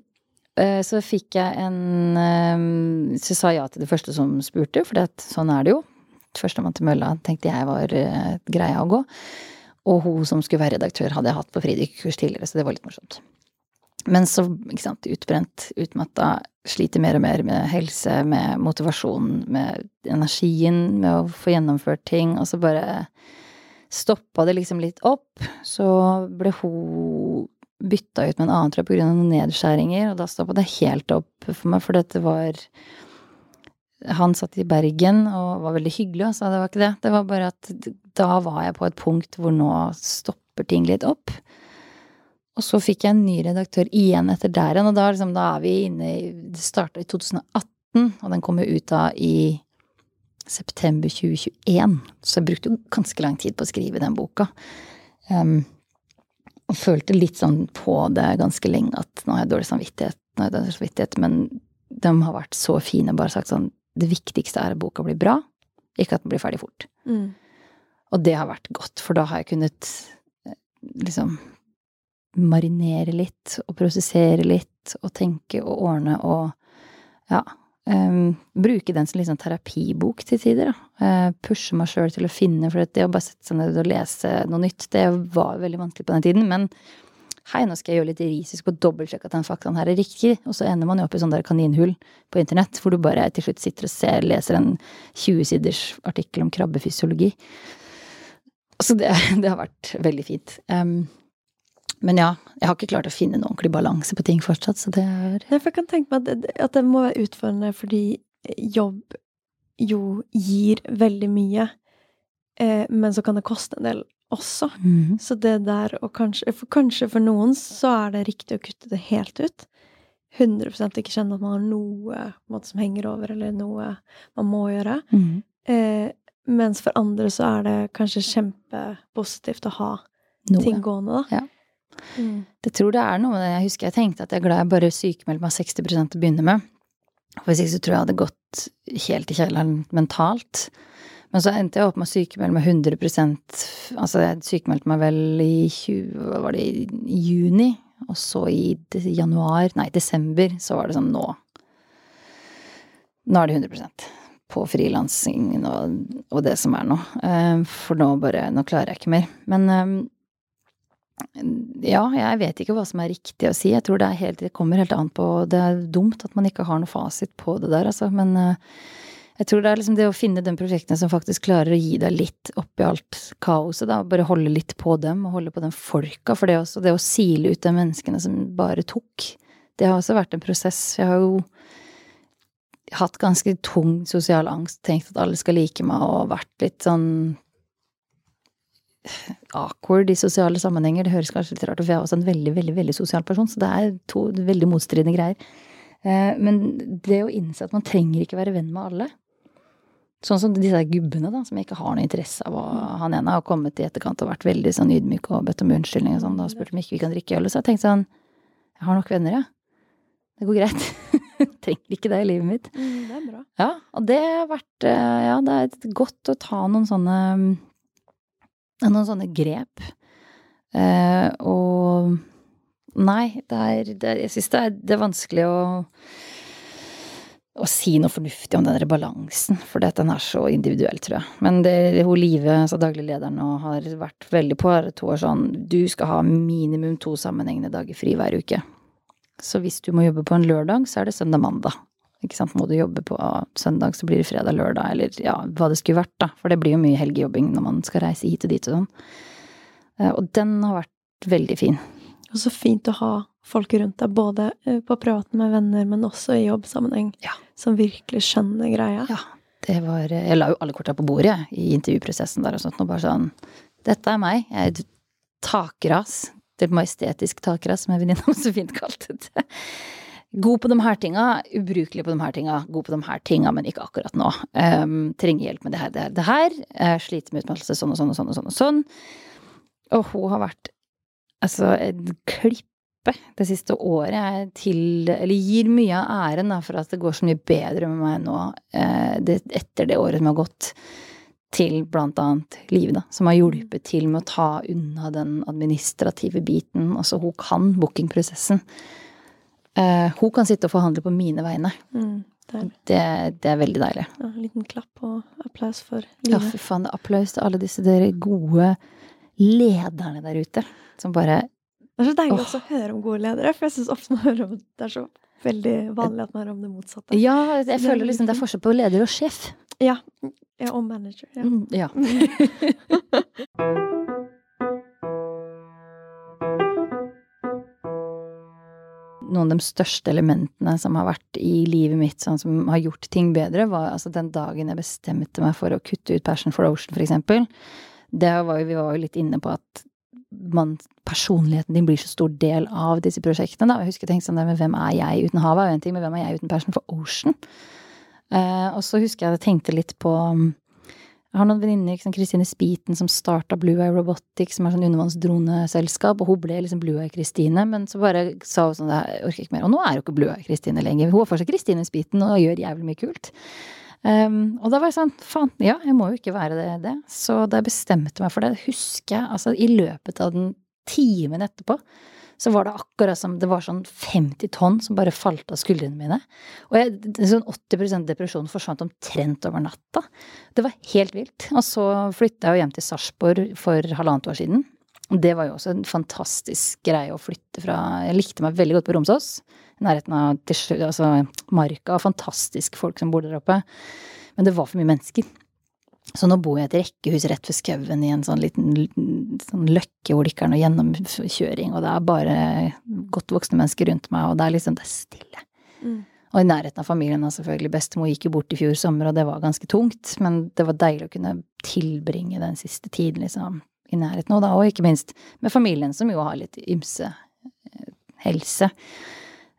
så fikk jeg en um, Så sa jeg ja til det første som spurte, for det, sånn er det jo. Førstemann til mølla tenkte jeg var uh, greia å gå. Og hun som skulle være redaktør, hadde jeg hatt på fridykkerkurs tidligere, så det var litt morsomt. Men så, ikke sant, utbrent, utmatta, sliter mer og mer med helse, med motivasjon, med energien, med å få gjennomført ting, og så bare stoppa det liksom litt opp. Så ble hun bytta ut med en annen, tror jeg, på grunn av noen nedskjæringer, og da stoppa det helt opp for meg, for dette var han satt i Bergen og var veldig hyggelig, altså. Det var ikke det. Det var bare at da var jeg på et punkt hvor nå stopper ting litt opp. Og så fikk jeg en ny redaktør igjen etter der igjen, og da, liksom, da, er vi inne i Det starta i 2018, og den kommer ut da i september 2021. Så jeg brukte jo ganske lang tid på å skrive den boka. Um, og følte litt sånn på det ganske lenge at nå har jeg dårlig samvittighet, nå har jeg dårlig samvittighet, men de har vært så fine, bare sagt sånn Det viktigste er at boka blir bra, ikke at den blir ferdig fort. Mm. Og det har vært godt, for da har jeg kunnet eh, liksom marinere litt og prosessere litt og tenke og ordne og ja. Um, bruke den som liksom terapibok til tider. Uh, pushe meg sjøl til å finne, for det å bare sette seg ned og lese noe nytt, det var veldig vanskelig på den tiden. Men hei, nå skal jeg gjøre litt risisk og dobbeltsjekke at den faktaen her er riktig. Og så ender man jo opp i sånn der kaninhull på internett, hvor du bare til slutt sitter og ser, leser en 20-siders artikkel om krabbefysiologi. Så det, det, har vært veldig fint. Um, men ja, jeg har ikke klart å finne noen ordentlig balanse på ting fortsatt, så det er Nei, for jeg kan tenke meg at, at det må være utfordrende fordi jobb jo gir veldig mye, eh, men så kan det koste en del også. Mm. Så det der å kanskje for, kanskje for noen så er det riktig å kutte det helt ut. 100% ikke kjenne at man har noe måte, som henger over, eller noe man må gjøre. Mm. Eh, mens for andre så er det kanskje kjempepositivt å ha noe. ting gående, da. Ja. Mm. Det tror det er noe med det. Jeg husker jeg tenkte at jeg er glad jeg bare sykemeldte meg 60 til å begynne med. For hvis ikke så tror jeg jeg hadde gått helt i kjelleren mentalt. Men så endte jeg opp med å sykemelde meg 100 Altså, jeg sykemeldte meg vel i 20, hva var det, i juni. Og så i januar, nei, desember, så var det sånn nå Nå er det 100 på frilansingen og, og, det som er nå. Eh, for nå bare Nå klarer jeg ikke mer. Men eh, ja, jeg vet ikke hva som er riktig å si. Jeg tror det, helt, det kommer helt an på Det er dumt at man ikke har noe fasit på det der, altså. Men uh, jeg tror det er liksom det å finne de prosjektene som faktisk klarer å gi deg litt oppi alt kaoset, da. Bare holde litt på dem, og holde på den folka. For det, også, det å sile ut de menneskene som bare tok, det har også vært en prosess. Jeg har jo hatt ganske tung sosial angst, tenkt at alle skal like meg, og vært litt sånn awkward i sosiale sammenhenger. Det høres kanskje litt rart ut, for jeg er også en veldig, veldig, veldig sosial person, så det er to veldig motstridende greier. Eh, men det å innse at man trenger ikke være venn med alle Sånn som disse gubbene, da, som jeg ikke har noe interesse av. Og han ene har kommet i etterkant og vært veldig sånn ydmyk og bedt om unnskyldning og sånn. Da spurte om ikke vi kan drikke øl. Og så har jeg tenkt sånn Jeg har nok venner, ja. Det går greit. trenger ikke det i livet mitt. Mm, det er bra. Ja, og det har vært eh, Ja, det er godt å ta noen sånne noen sånne grep. Eh, og Nei, det er, det er Jeg syns det, det, er vanskelig å å si noe fornuftig om den balansen, for den er så individuell, tror jeg. Men det hun Live, altså daglig leder nå, har vært veldig på, er to år sånn Du skal ha minimum to sammenhengende dager fri hver uke. Så hvis du må jobbe på en lørdag, så er det søndag-mandag. Ikke sant. Må du jobbe på søndag, så blir det fredag-lørdag, eller ja, hva det skulle vært, da. For det blir jo mye helgejobbing når man skal reise hit og dit og sånn. Eh, og den har vært veldig fin. Og så fint å ha folk rundt deg, både eh, på praten med venner, men også i jobbsammenheng, Ja. som virkelig skjønner greia. Ja, det var Jeg la jo alle korta på bordet jeg, i intervjuprosessen der og sånt, og bare sånn Dette er meg. Jeg er takras. Et majestetisk takere, som en venninne så fint kalte det. God på de her tinga, ubrukelig på de her tinga, god på de her tinga, men ikke akkurat nå. Um, trenger hjelp med det her, det her, det her. Jeg sliter med utmattelse sånn og sånn og sånn og sånn og sånn. Og hun har vært altså en klippe det siste året jeg til Eller gir mye av æren da, for at det går så mye bedre med meg nå eh, det, etter det året som har gått, til blant annet Liv, da, som har hjulpet til med å ta unna den administrative biten. Altså, hun kan bookingprosessen. Uh, hun kan sitte og forhandle på mine vegne. Mm, det Det, er veldig deilig. ja, en liten klapp og applaus for Ja, livet. fy faen. Applaus til alle disse dere gode lederne der ute. Som bare Det er så deilig også å høre om gode ledere, for jeg syns ofte man hører om det er så veldig vanlig at man hører om det motsatte. Ja, jeg er føler liksom det er forskjell på leder og sjef. Ja, ja og manager. Ja. Mm, ja. Noen av de største elementene som har vært i livet mitt, sånn som har gjort ting bedre, var altså den dagen jeg bestemte meg for å kutte ut Passion for Ocean, for eksempel. Det var jo, vi var jo litt inne på at man, personligheten din blir så stor del av disse prosjektene. Da. Jeg husker jeg tenkte sånn der, men hvem er jeg uten havet er jo en ting, men hvem er jeg uten Passion for Ocean? Eh, og så husker jeg jeg tenkte litt på um, Jeg har noen venninner, Kristine Spiten, som starta Blue Eye Robotics, som er sånn undervannsdroneselskap, og hun ble liksom Blue Eye Kristine, men så bare sa hun sånn Jeg orker ikke mer. Og nå er hun ikke Blue Eye Kristine lenger. Hun er fortsatt Kristine Spiten og gjør jævlig mye kult. Um, og da var jeg sånn, faen, ja, jeg må jo ikke være det, det. Så da jeg bestemte meg for det, husker jeg, altså i løpet av den timen etterpå, så var det akkurat som det var sånn 50 tonn som bare falt av skuldrene mine. Og jeg, sånn 80% depresjon forsvant omtrent over natta. Det var helt vilt. Og så flytta jeg jo hjem til Sarpsborg for halvannet år siden. Det var jo også en fantastisk greie å flytte fra Jeg likte meg veldig godt på Romsås. I nærheten av altså, Marka. Fantastisk folk som bor der oppe. Men det var for mye mennesker. Så nå bor jeg i et rekkehus rett ved skauen i en sånn liten sånn løkke hvor det ikke er noe gjennomkjøring, og det er bare godt voksne mennesker rundt meg, og det er liksom det er stille. Mm. Og i nærheten av familien, da, selvfølgelig. Bestemor gikk jo bort i fjor sommer, og det var ganske tungt, men det var deilig å kunne tilbringe den siste tiden, liksom, i nærheten, og da, og ikke minst med familien, som jo har litt ymse eh, helse.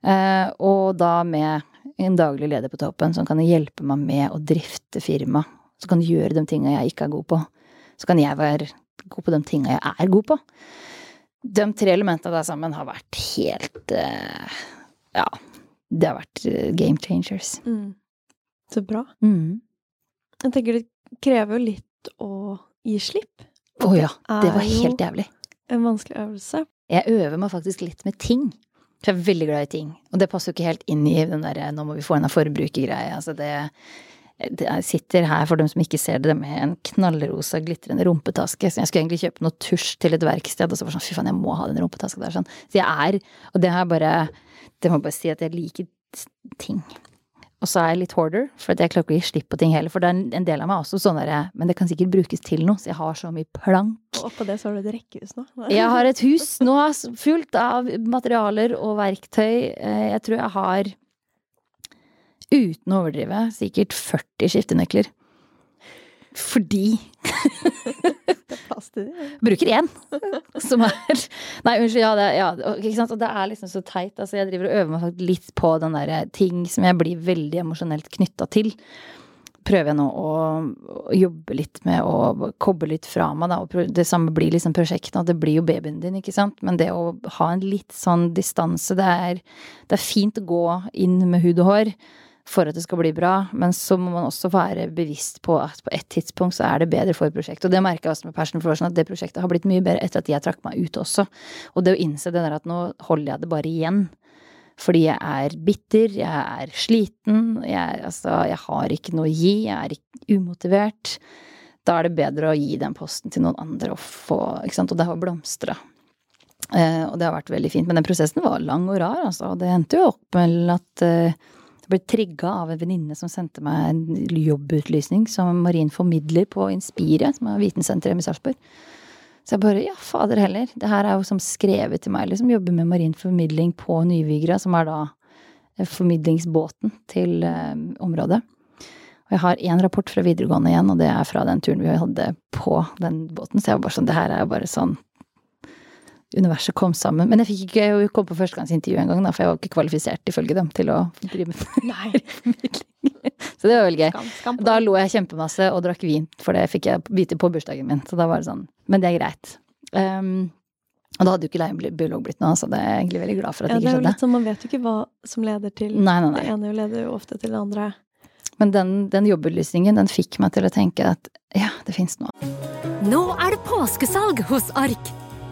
Eh, og da med en daglig leder på toppen som kan hjelpe meg med å drifte firma, som kan du gjøre de tinga jeg ikke er god på. Så kan jeg være god på de tinga jeg er god på. De tre elementene der sammen har vært helt eh, Ja, det har vært eh, game changers. Mm. Så bra. Mm. Jeg tenker det krever jo litt å gi slipp. Å ja, det var helt jævlig. En vanskelig øvelse. Jeg øver meg faktisk litt med ting. For jeg er veldig glad i ting. Og det passer jo ikke helt inn i den derre 'nå må vi få inn en forbrukergreie'. Altså det Jeg sitter her, for dem som ikke ser det, med en knallrosa glitrende rumpetaske. Så jeg skulle egentlig kjøpe noe tusj til et verksted, og så var det sånn fy faen, jeg må ha den rumpetaska der. Sånn. Så jeg er Og det har jeg bare Det må jeg bare si at jeg liker ting. Og så er jeg litt hoarder, for jeg klarer ikke å gi slipp på ting heller. For det er en- del av meg også sånn derre Men det kan sikkert brukes til noe, så jeg har så mye plank. Og oppå det så har du et rekkehus nå. Jeg har et hus nå fullt av materialer og verktøy. Eh, Jeg tror jeg har, uten å overdrive, sikkert 40 skiftenøkler. Fordi er bruker én, som er Nei, unnskyld, ja, det, ja, ikke sant. Og det er liksom så teit. Altså, jeg driver og øver meg litt på den derre ting som jeg blir veldig emosjonelt knytta til. Prøver jeg nå å, å jobbe litt med å koble litt fra meg, da. Og det samme blir liksom prosjektene, og det blir jo babyen din, ikke sant. Men det å ha en litt sånn distanse, det er, det er fint å gå inn med hud og hår for at det skal bli bra, men så må man også være bevisst på at på et tidspunkt så er det bedre for prosjektet. Og det merka jeg også med Passion for Ocean, at det prosjektet har blitt mye bedre etter at jeg trakk meg ut også. Og det å innse det der at nå holder jeg det bare igjen. Fordi jeg er bitter, jeg er sliten, jeg, altså, jeg har ikke noe å gi, jeg er umotivert. Da er det bedre å gi den posten til noen andre og få, ikke sant, og det har blomstra. Eh, og det har vært veldig fint. Men den prosessen var lang og rar, altså. Og det endte jo opp med at eh, ble trigga av en venninne som sendte meg en jobbutlysning som marin formidler på Inspire, som er vitensenteret i Sarpsborg. Så jeg bare ja, fader heller. Det her er jo som skrevet til meg, liksom. Jobber med marin formidling på Nyvigra, som er da eh, formidlingsbåten til eh, området. Og jeg har én rapport fra videregående igjen, og det er fra den turen vi hadde på den båten. Så jeg var bare sånn, det her er jo bare sånn Universet kom sammen. Men jeg fikk ikke komme på førstegangsintervju engang, for jeg var ikke kvalifisert ifølge dem til å drive med Nei. Så det var veldig gøy. Skam, skam Da lo jeg kjempemasse og drakk vin, for det fikk jeg vite på bursdagen min. Så da var det sånn. Men det er greit. Um, og da hadde jo ikke leiebiolog blitt noe, så det er jeg egentlig veldig glad for at Ja, det det ikke er jo skjedde. litt sånn, Man vet jo ikke hva som leder til Nei, nei, Det ene jo leder jo ofte til det andre. Men den, den jobbutlysningen, den fikk meg til å tenke at ja, det fins noe. Nå er det påskesalg hos Ark!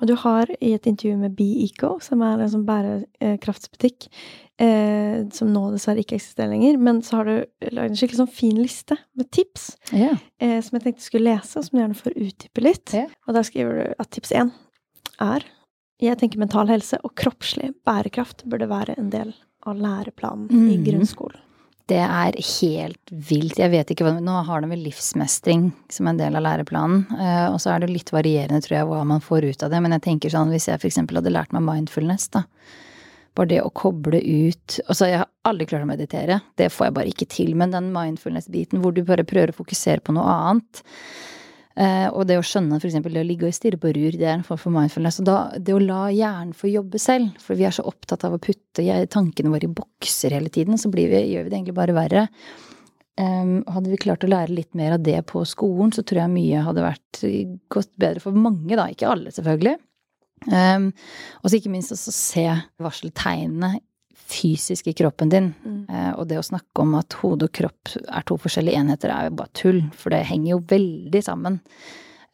Og du har i et intervju med BeEco, som er en sånn bærekraftsbutikk, eh, som nå dessverre ikke eksisterer lenger, men så har du lagd en skikkelig sånn fin liste med tips yeah. eh, som jeg tenkte du skulle lese, og som du gjerne får utdype litt. Yeah. Og der skriver du at tips én er jeg tenker mental helse og kroppslig bærekraft burde være en del av læreplanen i Mhm. grunnskolen. Det er helt vilt. Jeg vet ikke hva Nå har de vel livsmestring som en del av læreplanen. eh, Og så er det litt varierende, tror jeg, hva man får ut av det. Men jeg tenker sånn, hvis jeg eksempel hadde lært meg mindfulness, da. Bare det å koble ut Altså, jeg har aldri klart å meditere. Det får jeg bare ikke til. Men den mindfulness-biten hvor du bare prøver å fokusere på noe annet. Eh, og det å skjønne eksempel det å ligge og stirre på rur, det er en form for mindfulness. Og da, det å la hjernen få jobbe selv, for vi er så opptatt av å putte tankene våre i bokser hele tiden, så vi, gjør vi det egentlig bare verre. Um, hadde vi klart å lære litt mer av det på skolen, så tror jeg mye hadde vært gått bedre for mange, da. Ikke alle, selvfølgelig. Um, og så ikke minst også se varseltegnene fysisk i kroppen din. Mm. Eh, og det å snakke om at hode og kropp er to forskjellige enheter, er jo bare tull. For det henger jo veldig sammen.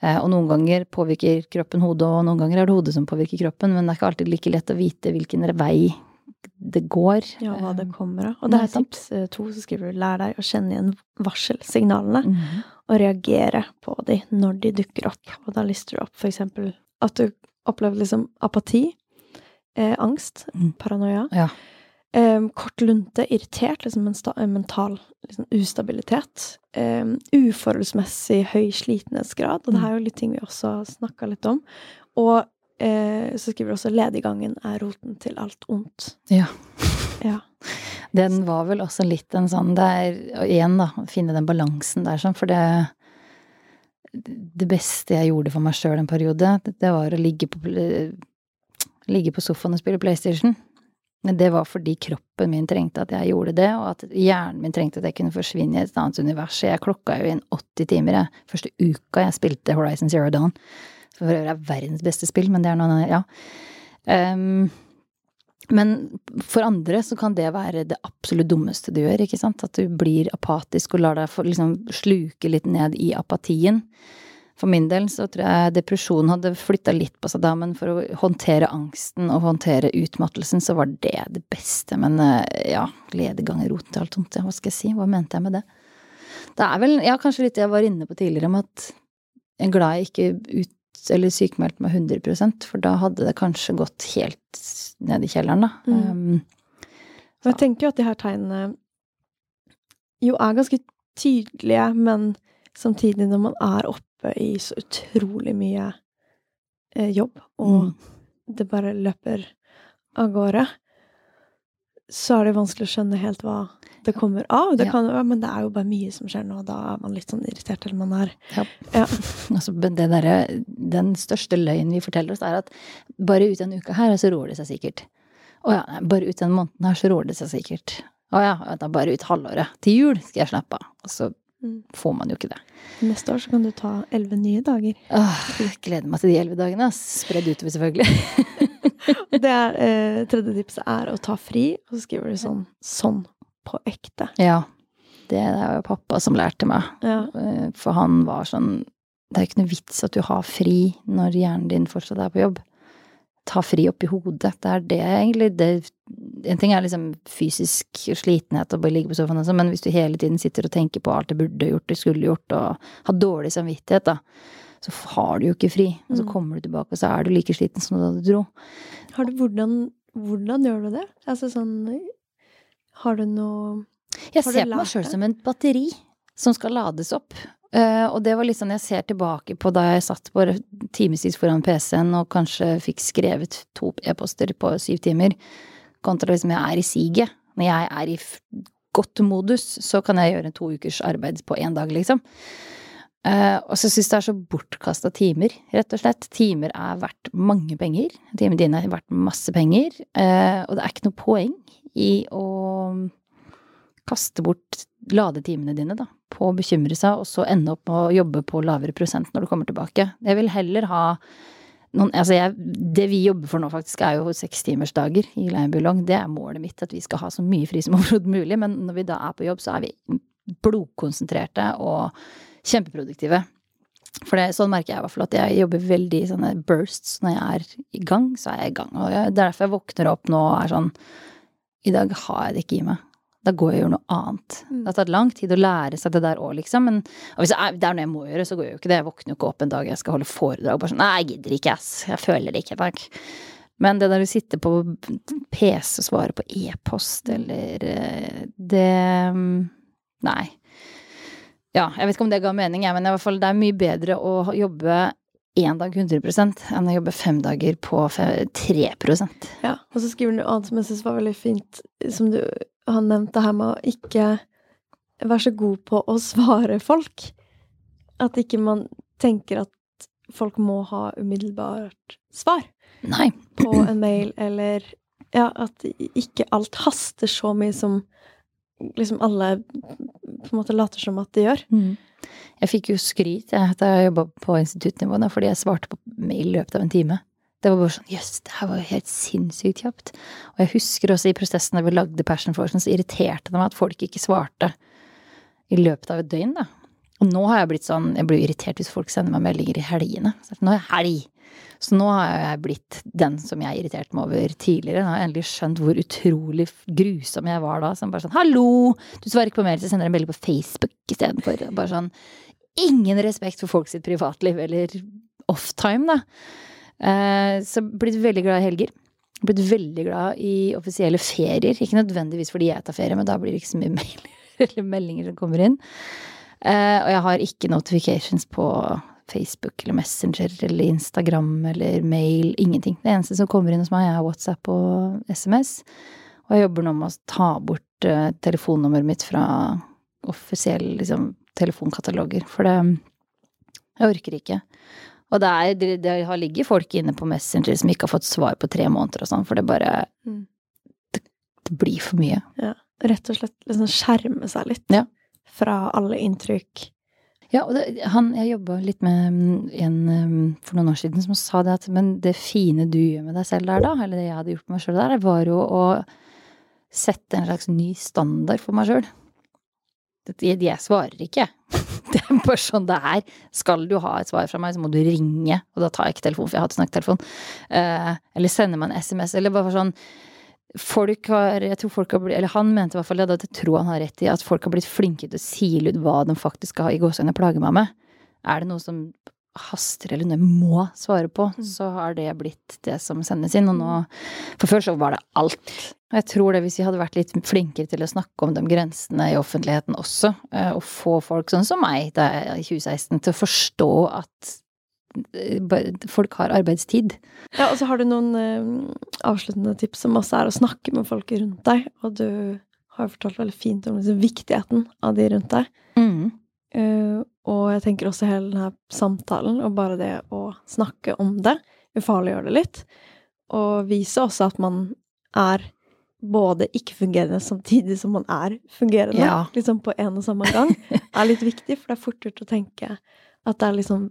Eh, og noen ganger påvirker kroppen hodet, og noen ganger er det hodet som påvirker kroppen. Men det er ikke alltid like lett å vite hvilken vei det går. Ja, hva det Eh, kommer av. Og det er tips to, så skriver du lær deg å kjenne igjen varselsignalene. mhm. og reagere på de når de dukker opp. Og da lister du opp for eksempel at du opplever liksom apati, eh, angst, Mm. paranoia, Ja. Eh, kort lunte, irritert, liksom en, sta mental liksom, ustabilitet, eh, uforholdsmessig høy slitenhetsgrad, og det her er jo litt ting vi også snakka litt om, og eh, så skriver du også lediggangen er roten til alt ondt. Ja. Ja. Den var vel også litt en sånn Det er igjen, da, å finne den balansen der, sånn, for det Det beste jeg gjorde for meg sjøl en periode, det, det var å ligge på, ligge på sofaen og spille PlayStation. Det var fordi kroppen min trengte at jeg gjorde det, og at hjernen min trengte at jeg kunne forsvinne i et annet univers. Jeg klokka jo inn 80 timer, jeg. Første uka jeg spilte Horizon Zero Dawn. Som for øvrig er verdens beste spill, men det er noe Ja. Um, men for andre så kan det være det absolutt dummeste du gjør, ikke sant? At du blir apatisk og lar deg liksom sluke litt ned i apatien. For min del så tror jeg depresjonen hadde flytta litt på seg da, men for å håndtere angsten og håndtere utmattelsen, så var det det beste. Men eh, ja, ledegang er roten til alt vondt, ja, hva skal jeg si? Hva mente jeg med det? Det er vel, ja, kanskje litt jeg var inne på tidligere, om at jeg er glad jeg ikke ut eller sykmeldte meg 100% for da hadde det kanskje gått helt ned i kjelleren, da. Mm. Um, jeg tenker jo at de her tegnene jo er ganske tydelige, men samtidig når man er oppe i så utrolig mye eh, jobb, og Mm. det bare løper av gårde, så er det vanskelig å skjønne helt hva det kommer av. Det Ja. kan, men det er jo bare mye som skjer nå, og da er man litt sånn irritert, eller man er Ja. Ja. Altså, det derre Den største løgnen vi forteller oss, er at bare ut en uke her, så roer det seg sikkert. Å ja, bare ut en måned her, så roer det seg sikkert. Å ja, da, bare ut halvåret. Til jul skal jeg slappe av. Og så. Får man jo ikke det. Neste år så kan du ta elleve nye dager. Åh, jeg gleder meg til de elleve dagene. Spredd utover, selvfølgelig. Det er, eh, tredje tipset er å ta fri, og så skriver du sånn sånn på ekte. Ja. Det er jo pappa som lærte meg. Ja. Eh, For han var sånn Det er jo ikke noe vits at du har fri når hjernen din fortsatt er på jobb. Ta fri oppi hodet. Det er det egentlig det, En ting er liksom fysisk slitenhet og bare ligge på sofaen, men hvis du hele tiden sitter og tenker på alt du burde gjort, du skulle gjort, og har dårlig samvittighet, da, så har du jo ikke fri. Og så Mm. kommer du tilbake, og så er du like sliten som da du dro. Har du, hvordan, hvordan gjør du det? Altså sånn Har du noe Jeg Har ser på meg sjøl som en batteri som skal lades opp. Eh, og det var litt sånn jeg ser tilbake på da jeg satt bare timevis foran PC-en og kanskje fikk skrevet to e-poster på syv timer, kontra liksom jeg er i siget. Når jeg er i godt modus, så kan jeg gjøre to ukers arbeid på én dag, liksom. Uh, og så syns jeg det er så bortkasta timer, rett og slett. Timer er verdt mange penger. Timene dine er verdt masse penger. Uh, og det er ikke noe poeng i å kaste bort ladetimene dine, da, på å bekymre seg, og så ende opp med å jobbe på lavere prosent når du kommer tilbake. Jeg vil heller ha noen Altså, jeg, det vi jobber for nå, faktisk, er jo sekstimersdager i Leirbylong. Det er målet mitt, at vi skal ha så mye fri som overhodet mulig. Men når vi da er på jobb, så er vi blodkonsentrerte og kjempeproduktive. For det, sånn merker jeg i hvert fall at jeg jobber veldig i sånne bursts. Når jeg er i gang, så er jeg i gang. Og det er derfor jeg våkner opp nå og er sånn I dag har jeg det ikke i meg. Da går jeg og gjør noe annet. Mm. Det har tatt lang tid å lære seg det der òg, liksom. Men og hvis jeg, det er noe jeg må gjøre, så går jeg jo ikke det. Jeg våkner jo ikke opp en dag jeg skal holde foredrag bare sånn Nei, jeg gidder ikke, ass. Jeg føler det ikke, takk. Men det der å sitte på PC og svare på e-post eller eh, det mm, Nei. Ja, jeg vet ikke om det ga mening, jeg, men i hvert fall det er mye bedre å jobbe én dag 100% enn å jobbe fem dager på fe- 3 Ja, og så skriver du noe annet som jeg syns var veldig fint, som du har nevnt, det her med å ikke være så god på å svare folk. At ikke man tenker at folk må ha umiddelbart svar Nei. på en mail, eller ja, at ikke alt haster så mye som liksom alle på en måte later som at det gjør. Mm. Jeg fikk jo skryt jeg, da jeg jobba på instituttnivå, fordi jeg svarte på mail i løpet av en time. Det var bare sånn jøss, det her var jo helt sinnssykt kjapt. Og jeg husker også i prosessen da vi lagde Passion Force, så irriterte det meg at folk ikke svarte i løpet av et døgn, da. Og nå har jeg blitt sånn, jeg blir irritert hvis folk sender meg meldinger i helgene. Så nå er jeg helg. Så nå har jeg blitt den som jeg irriterte meg over tidligere. Nå har jeg endelig skjønt hvor utrolig grusom jeg var da. Som bare sånn 'hallo, du svarer ikke på mail, så sender jeg en melding på Facebook istedenfor'. Bare sånn ingen respekt for folk sitt privatliv eller offtime, da. Eh, så blitt veldig glad i helger. Blitt veldig glad i offisielle ferier. Ikke nødvendigvis fordi jeg tar ferie, men da blir det ikke så mye mailer eller meldinger som kommer inn. Eh, og jeg har ikke notifications på Facebook eller Messenger eller Instagram eller mail. Ingenting. Det eneste som kommer inn hos meg, er WhatsApp og SMS. Og jeg jobber nå med å ta bort eh, telefonnummeret mitt fra offisielle liksom, telefonkataloger. For det Jeg orker ikke. Og det, er, det, har ligget folk inne på Messenger som ikke har fått svar på tre måneder og sånn, for det bare Mm. det, det blir for mye. Rett og slett liksom skjerme seg litt Ja. fra alle inntrykk. Ja, og det, han, jeg jobba litt med mm, en mm, for noen år siden som sa det at men det fine du gjør med deg selv der, da, eller det jeg hadde gjort med meg sjøl der, var jo å sette en slags ny standard for meg sjøl. Jeg, svarer ikke. Det er bare sånn det er. Skal du ha et svar fra meg, så må du ringe, og da tar jeg ikke telefonen, for jeg har hatt snakketelefon. Eh, eller sender meg en SMS, eller bare sånn Folk har, jeg tror folk har blitt, eller han mente i hvert fall det, jeg tror han har rett i, at folk har blitt flinke til å sile ut hva de faktisk skal ha i gåseøynene plage meg med. Er det noe som haster eller noe jeg må svare på, Mm. så har det blitt det som sendes inn. Og nå For før så var det alt. Og jeg tror det hvis vi hadde vært litt flinkere til å snakke om de grensene i offentligheten også, eh, og få folk sånn som meg da i 2016 til å forstå at eh, folk har arbeidstid. Ja, og så har du noen eh, avsluttende tips som også er å snakke med folk rundt deg. Og du har fortalt veldig fint om liksom, viktigheten av de rundt deg. Eh, og jeg tenker også hele denne samtalen, og bare det å snakke om det, ufarliggjør det litt. Og vise også at man er både ikke-fungerende samtidig som man er fungerende. Ja. Liksom på en og samme gang. er litt viktig, for det er fort gjort å tenke at det er liksom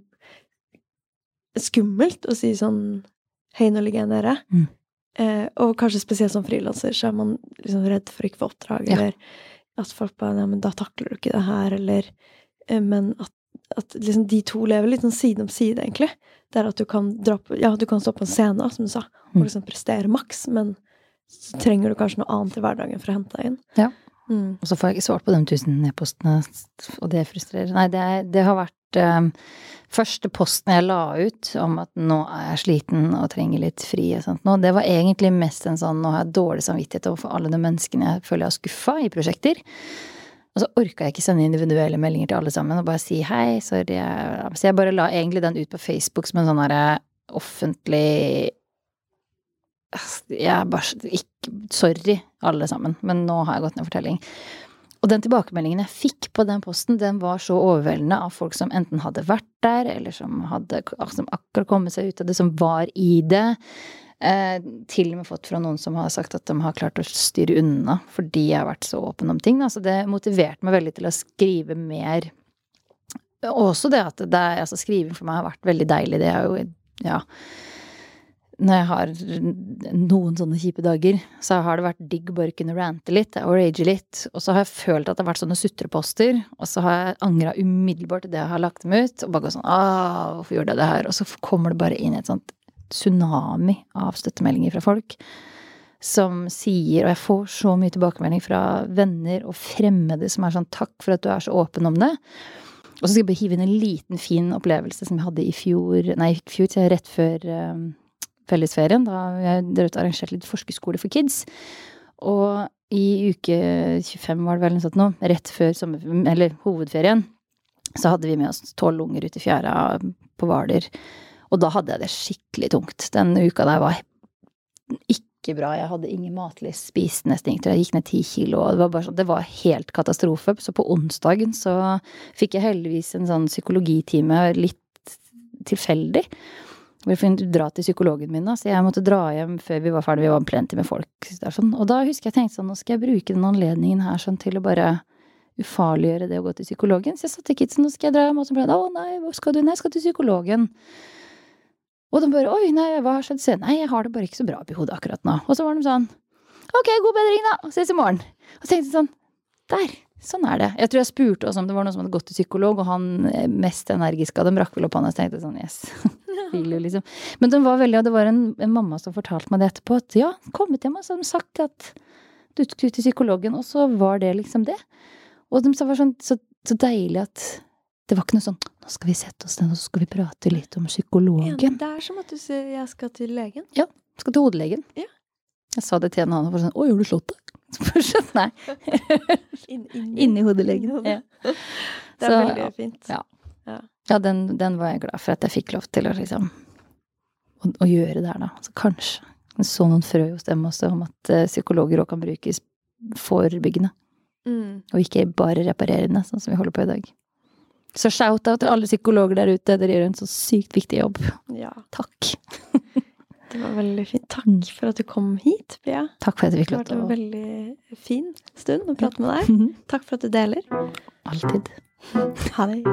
skummelt å si sånn Hei, nå ligger jeg nede. Mm. Eh, og kanskje spesielt som frilanser så er man liksom redd for å ikke få oppdrag, Ja. eller at folk bare Nei, men da takler du ikke det her, eller Men at, at liksom de to lever litt sånn side om side, egentlig. Det er at du kan dra på Ja, du kan stå på en scene, som du sa, og Mm. liksom prestere maks, men så trenger du kanskje noe annet i hverdagen for å hente deg inn. Ja. Mm. Og så får jeg ikke svart på de tusen e-postene, og det frustrerer. Nei, det, det har vært eh, første posten jeg la ut om at nå er jeg sliten og trenger litt fri og sånt nå, det var egentlig mest en sånn nå har jeg dårlig samvittighet overfor alle de menneskene jeg føler jeg har skuffa i prosjekter. Og så orka jeg ikke sende individuelle meldinger til alle sammen og bare si hei, sorry. Så jeg bare la egentlig den ut på Facebook som en sånn herre offentlig Jeg bare ikke Sorry, alle sammen, men nå har jeg gått ned fortelling. Og den tilbakemeldingen jeg fikk på den posten, den var så overveldende av folk som enten hadde vært der, eller som hadde som akkurat kommet seg ut av det, som var i det. Eh, til og med fått fra noen som har sagt at de har klart å styre unna fordi jeg har vært så åpen om ting. Da. Så det motiverte meg veldig til å skrive mer. Og også det at det altså skriving for meg har vært veldig deilig. Det er jo, ja når jeg har noen sånne kjipe dager, så har det vært digg bare kunne rante litt og rage litt. Og så har jeg følt at det har vært sånne sutreposter, og så har jeg angra umiddelbart det jeg har lagt dem ut. Og bare gått sånn hvorfor gjorde jeg det her? Og så kommer det bare inn et sånt tsunami av støttemeldinger fra folk. Som sier, og jeg får så mye tilbakemelding fra venner og fremmede som er sånn takk for at du er så åpen om det. Og så skal jeg bare hive inn en liten, fin opplevelse som jeg hadde i fjor, nei, i fjor, til rett før um, fellesferien. Da jeg drev arrangerte litt forskeskole for kids. Og i uke 25 var det vel noe sånt nå, rett før sommer, eller hovedferien, så hadde vi med oss tolv unger ut i fjæra på Hvaler. Og da hadde jeg det skikkelig tungt. Den uka der var ikke bra. Jeg hadde ingen matlyst, spiste nesten ingenting. Jeg gikk ned ti kilo. og Det var, sånn, det var helt katastrofe. Så på onsdagen så fikk jeg heldigvis en sånn psykologitime litt tilfeldig. Jeg fikk dra til psykologen min, da. Så jeg måtte dra hjem før vi var ferdige. Vi var plenty med folk. Der, sånn. Og da husker jeg tenkte sånn, nå skal jeg bruke den anledningen her sånn til å bare ufarliggjøre det å gå til psykologen. Så jeg sa til kidsen, nå skal jeg dra hjem. Og så ble det, å nei, hvor skal du? Nei, jeg skal til psykologen. Og de bare oi, nei, hva har skjedd? Så Nei, jeg har det bare ikke så bra oppi hodet akkurat nå. Og så var de sånn ok, god bedring, da. Ses i morgen. Og så tenkte jeg sånn der. Sånn er det. Jeg tror jeg spurte også om det var noen som hadde gått til psykolog, og han eh, mest energiske av dem rakk vel opp hånda og tenkte sånn yes. Liksom. Men de var veldig, og det var en, en mamma som fortalte meg det etterpå, at ja, kommet hjem og så hadde de sagt at du skulle til psykologen, og så var det liksom det. Og de sa var sånn så, så deilig at det var ikke noe sånn nå skal vi sette oss ned og så skal vi prate litt om Ja, psykologen. det er som at du sier 'jeg skal til legen'. Ja. Skal til hodelegen. Ja. Jeg sa det til en annen og var sånn Å, gjør du slått deg? Nei. Inn, inn, Inni hodelegen. Ja. Det er Så, veldig fint. ja. Ja, den, den var jeg glad for at jeg fikk lov til å liksom å, å gjøre det her, da. Så kanskje jeg så noen frø hos dem også om at eh, psykologer òg kan brukes forebyggende, Mm. og ikke bare reparerende, sånn som vi holder på i dag. Så shout-out til alle psykologer der ute, dere gjør en så sykt viktig jobb. Ja, Takk. det var veldig fint. Takk for at du kom hit, Pia. Takk for at jeg fikk Det til å Det var en veldig fin stund å prate med deg. Takk for at du deler. Alltid. Ha det.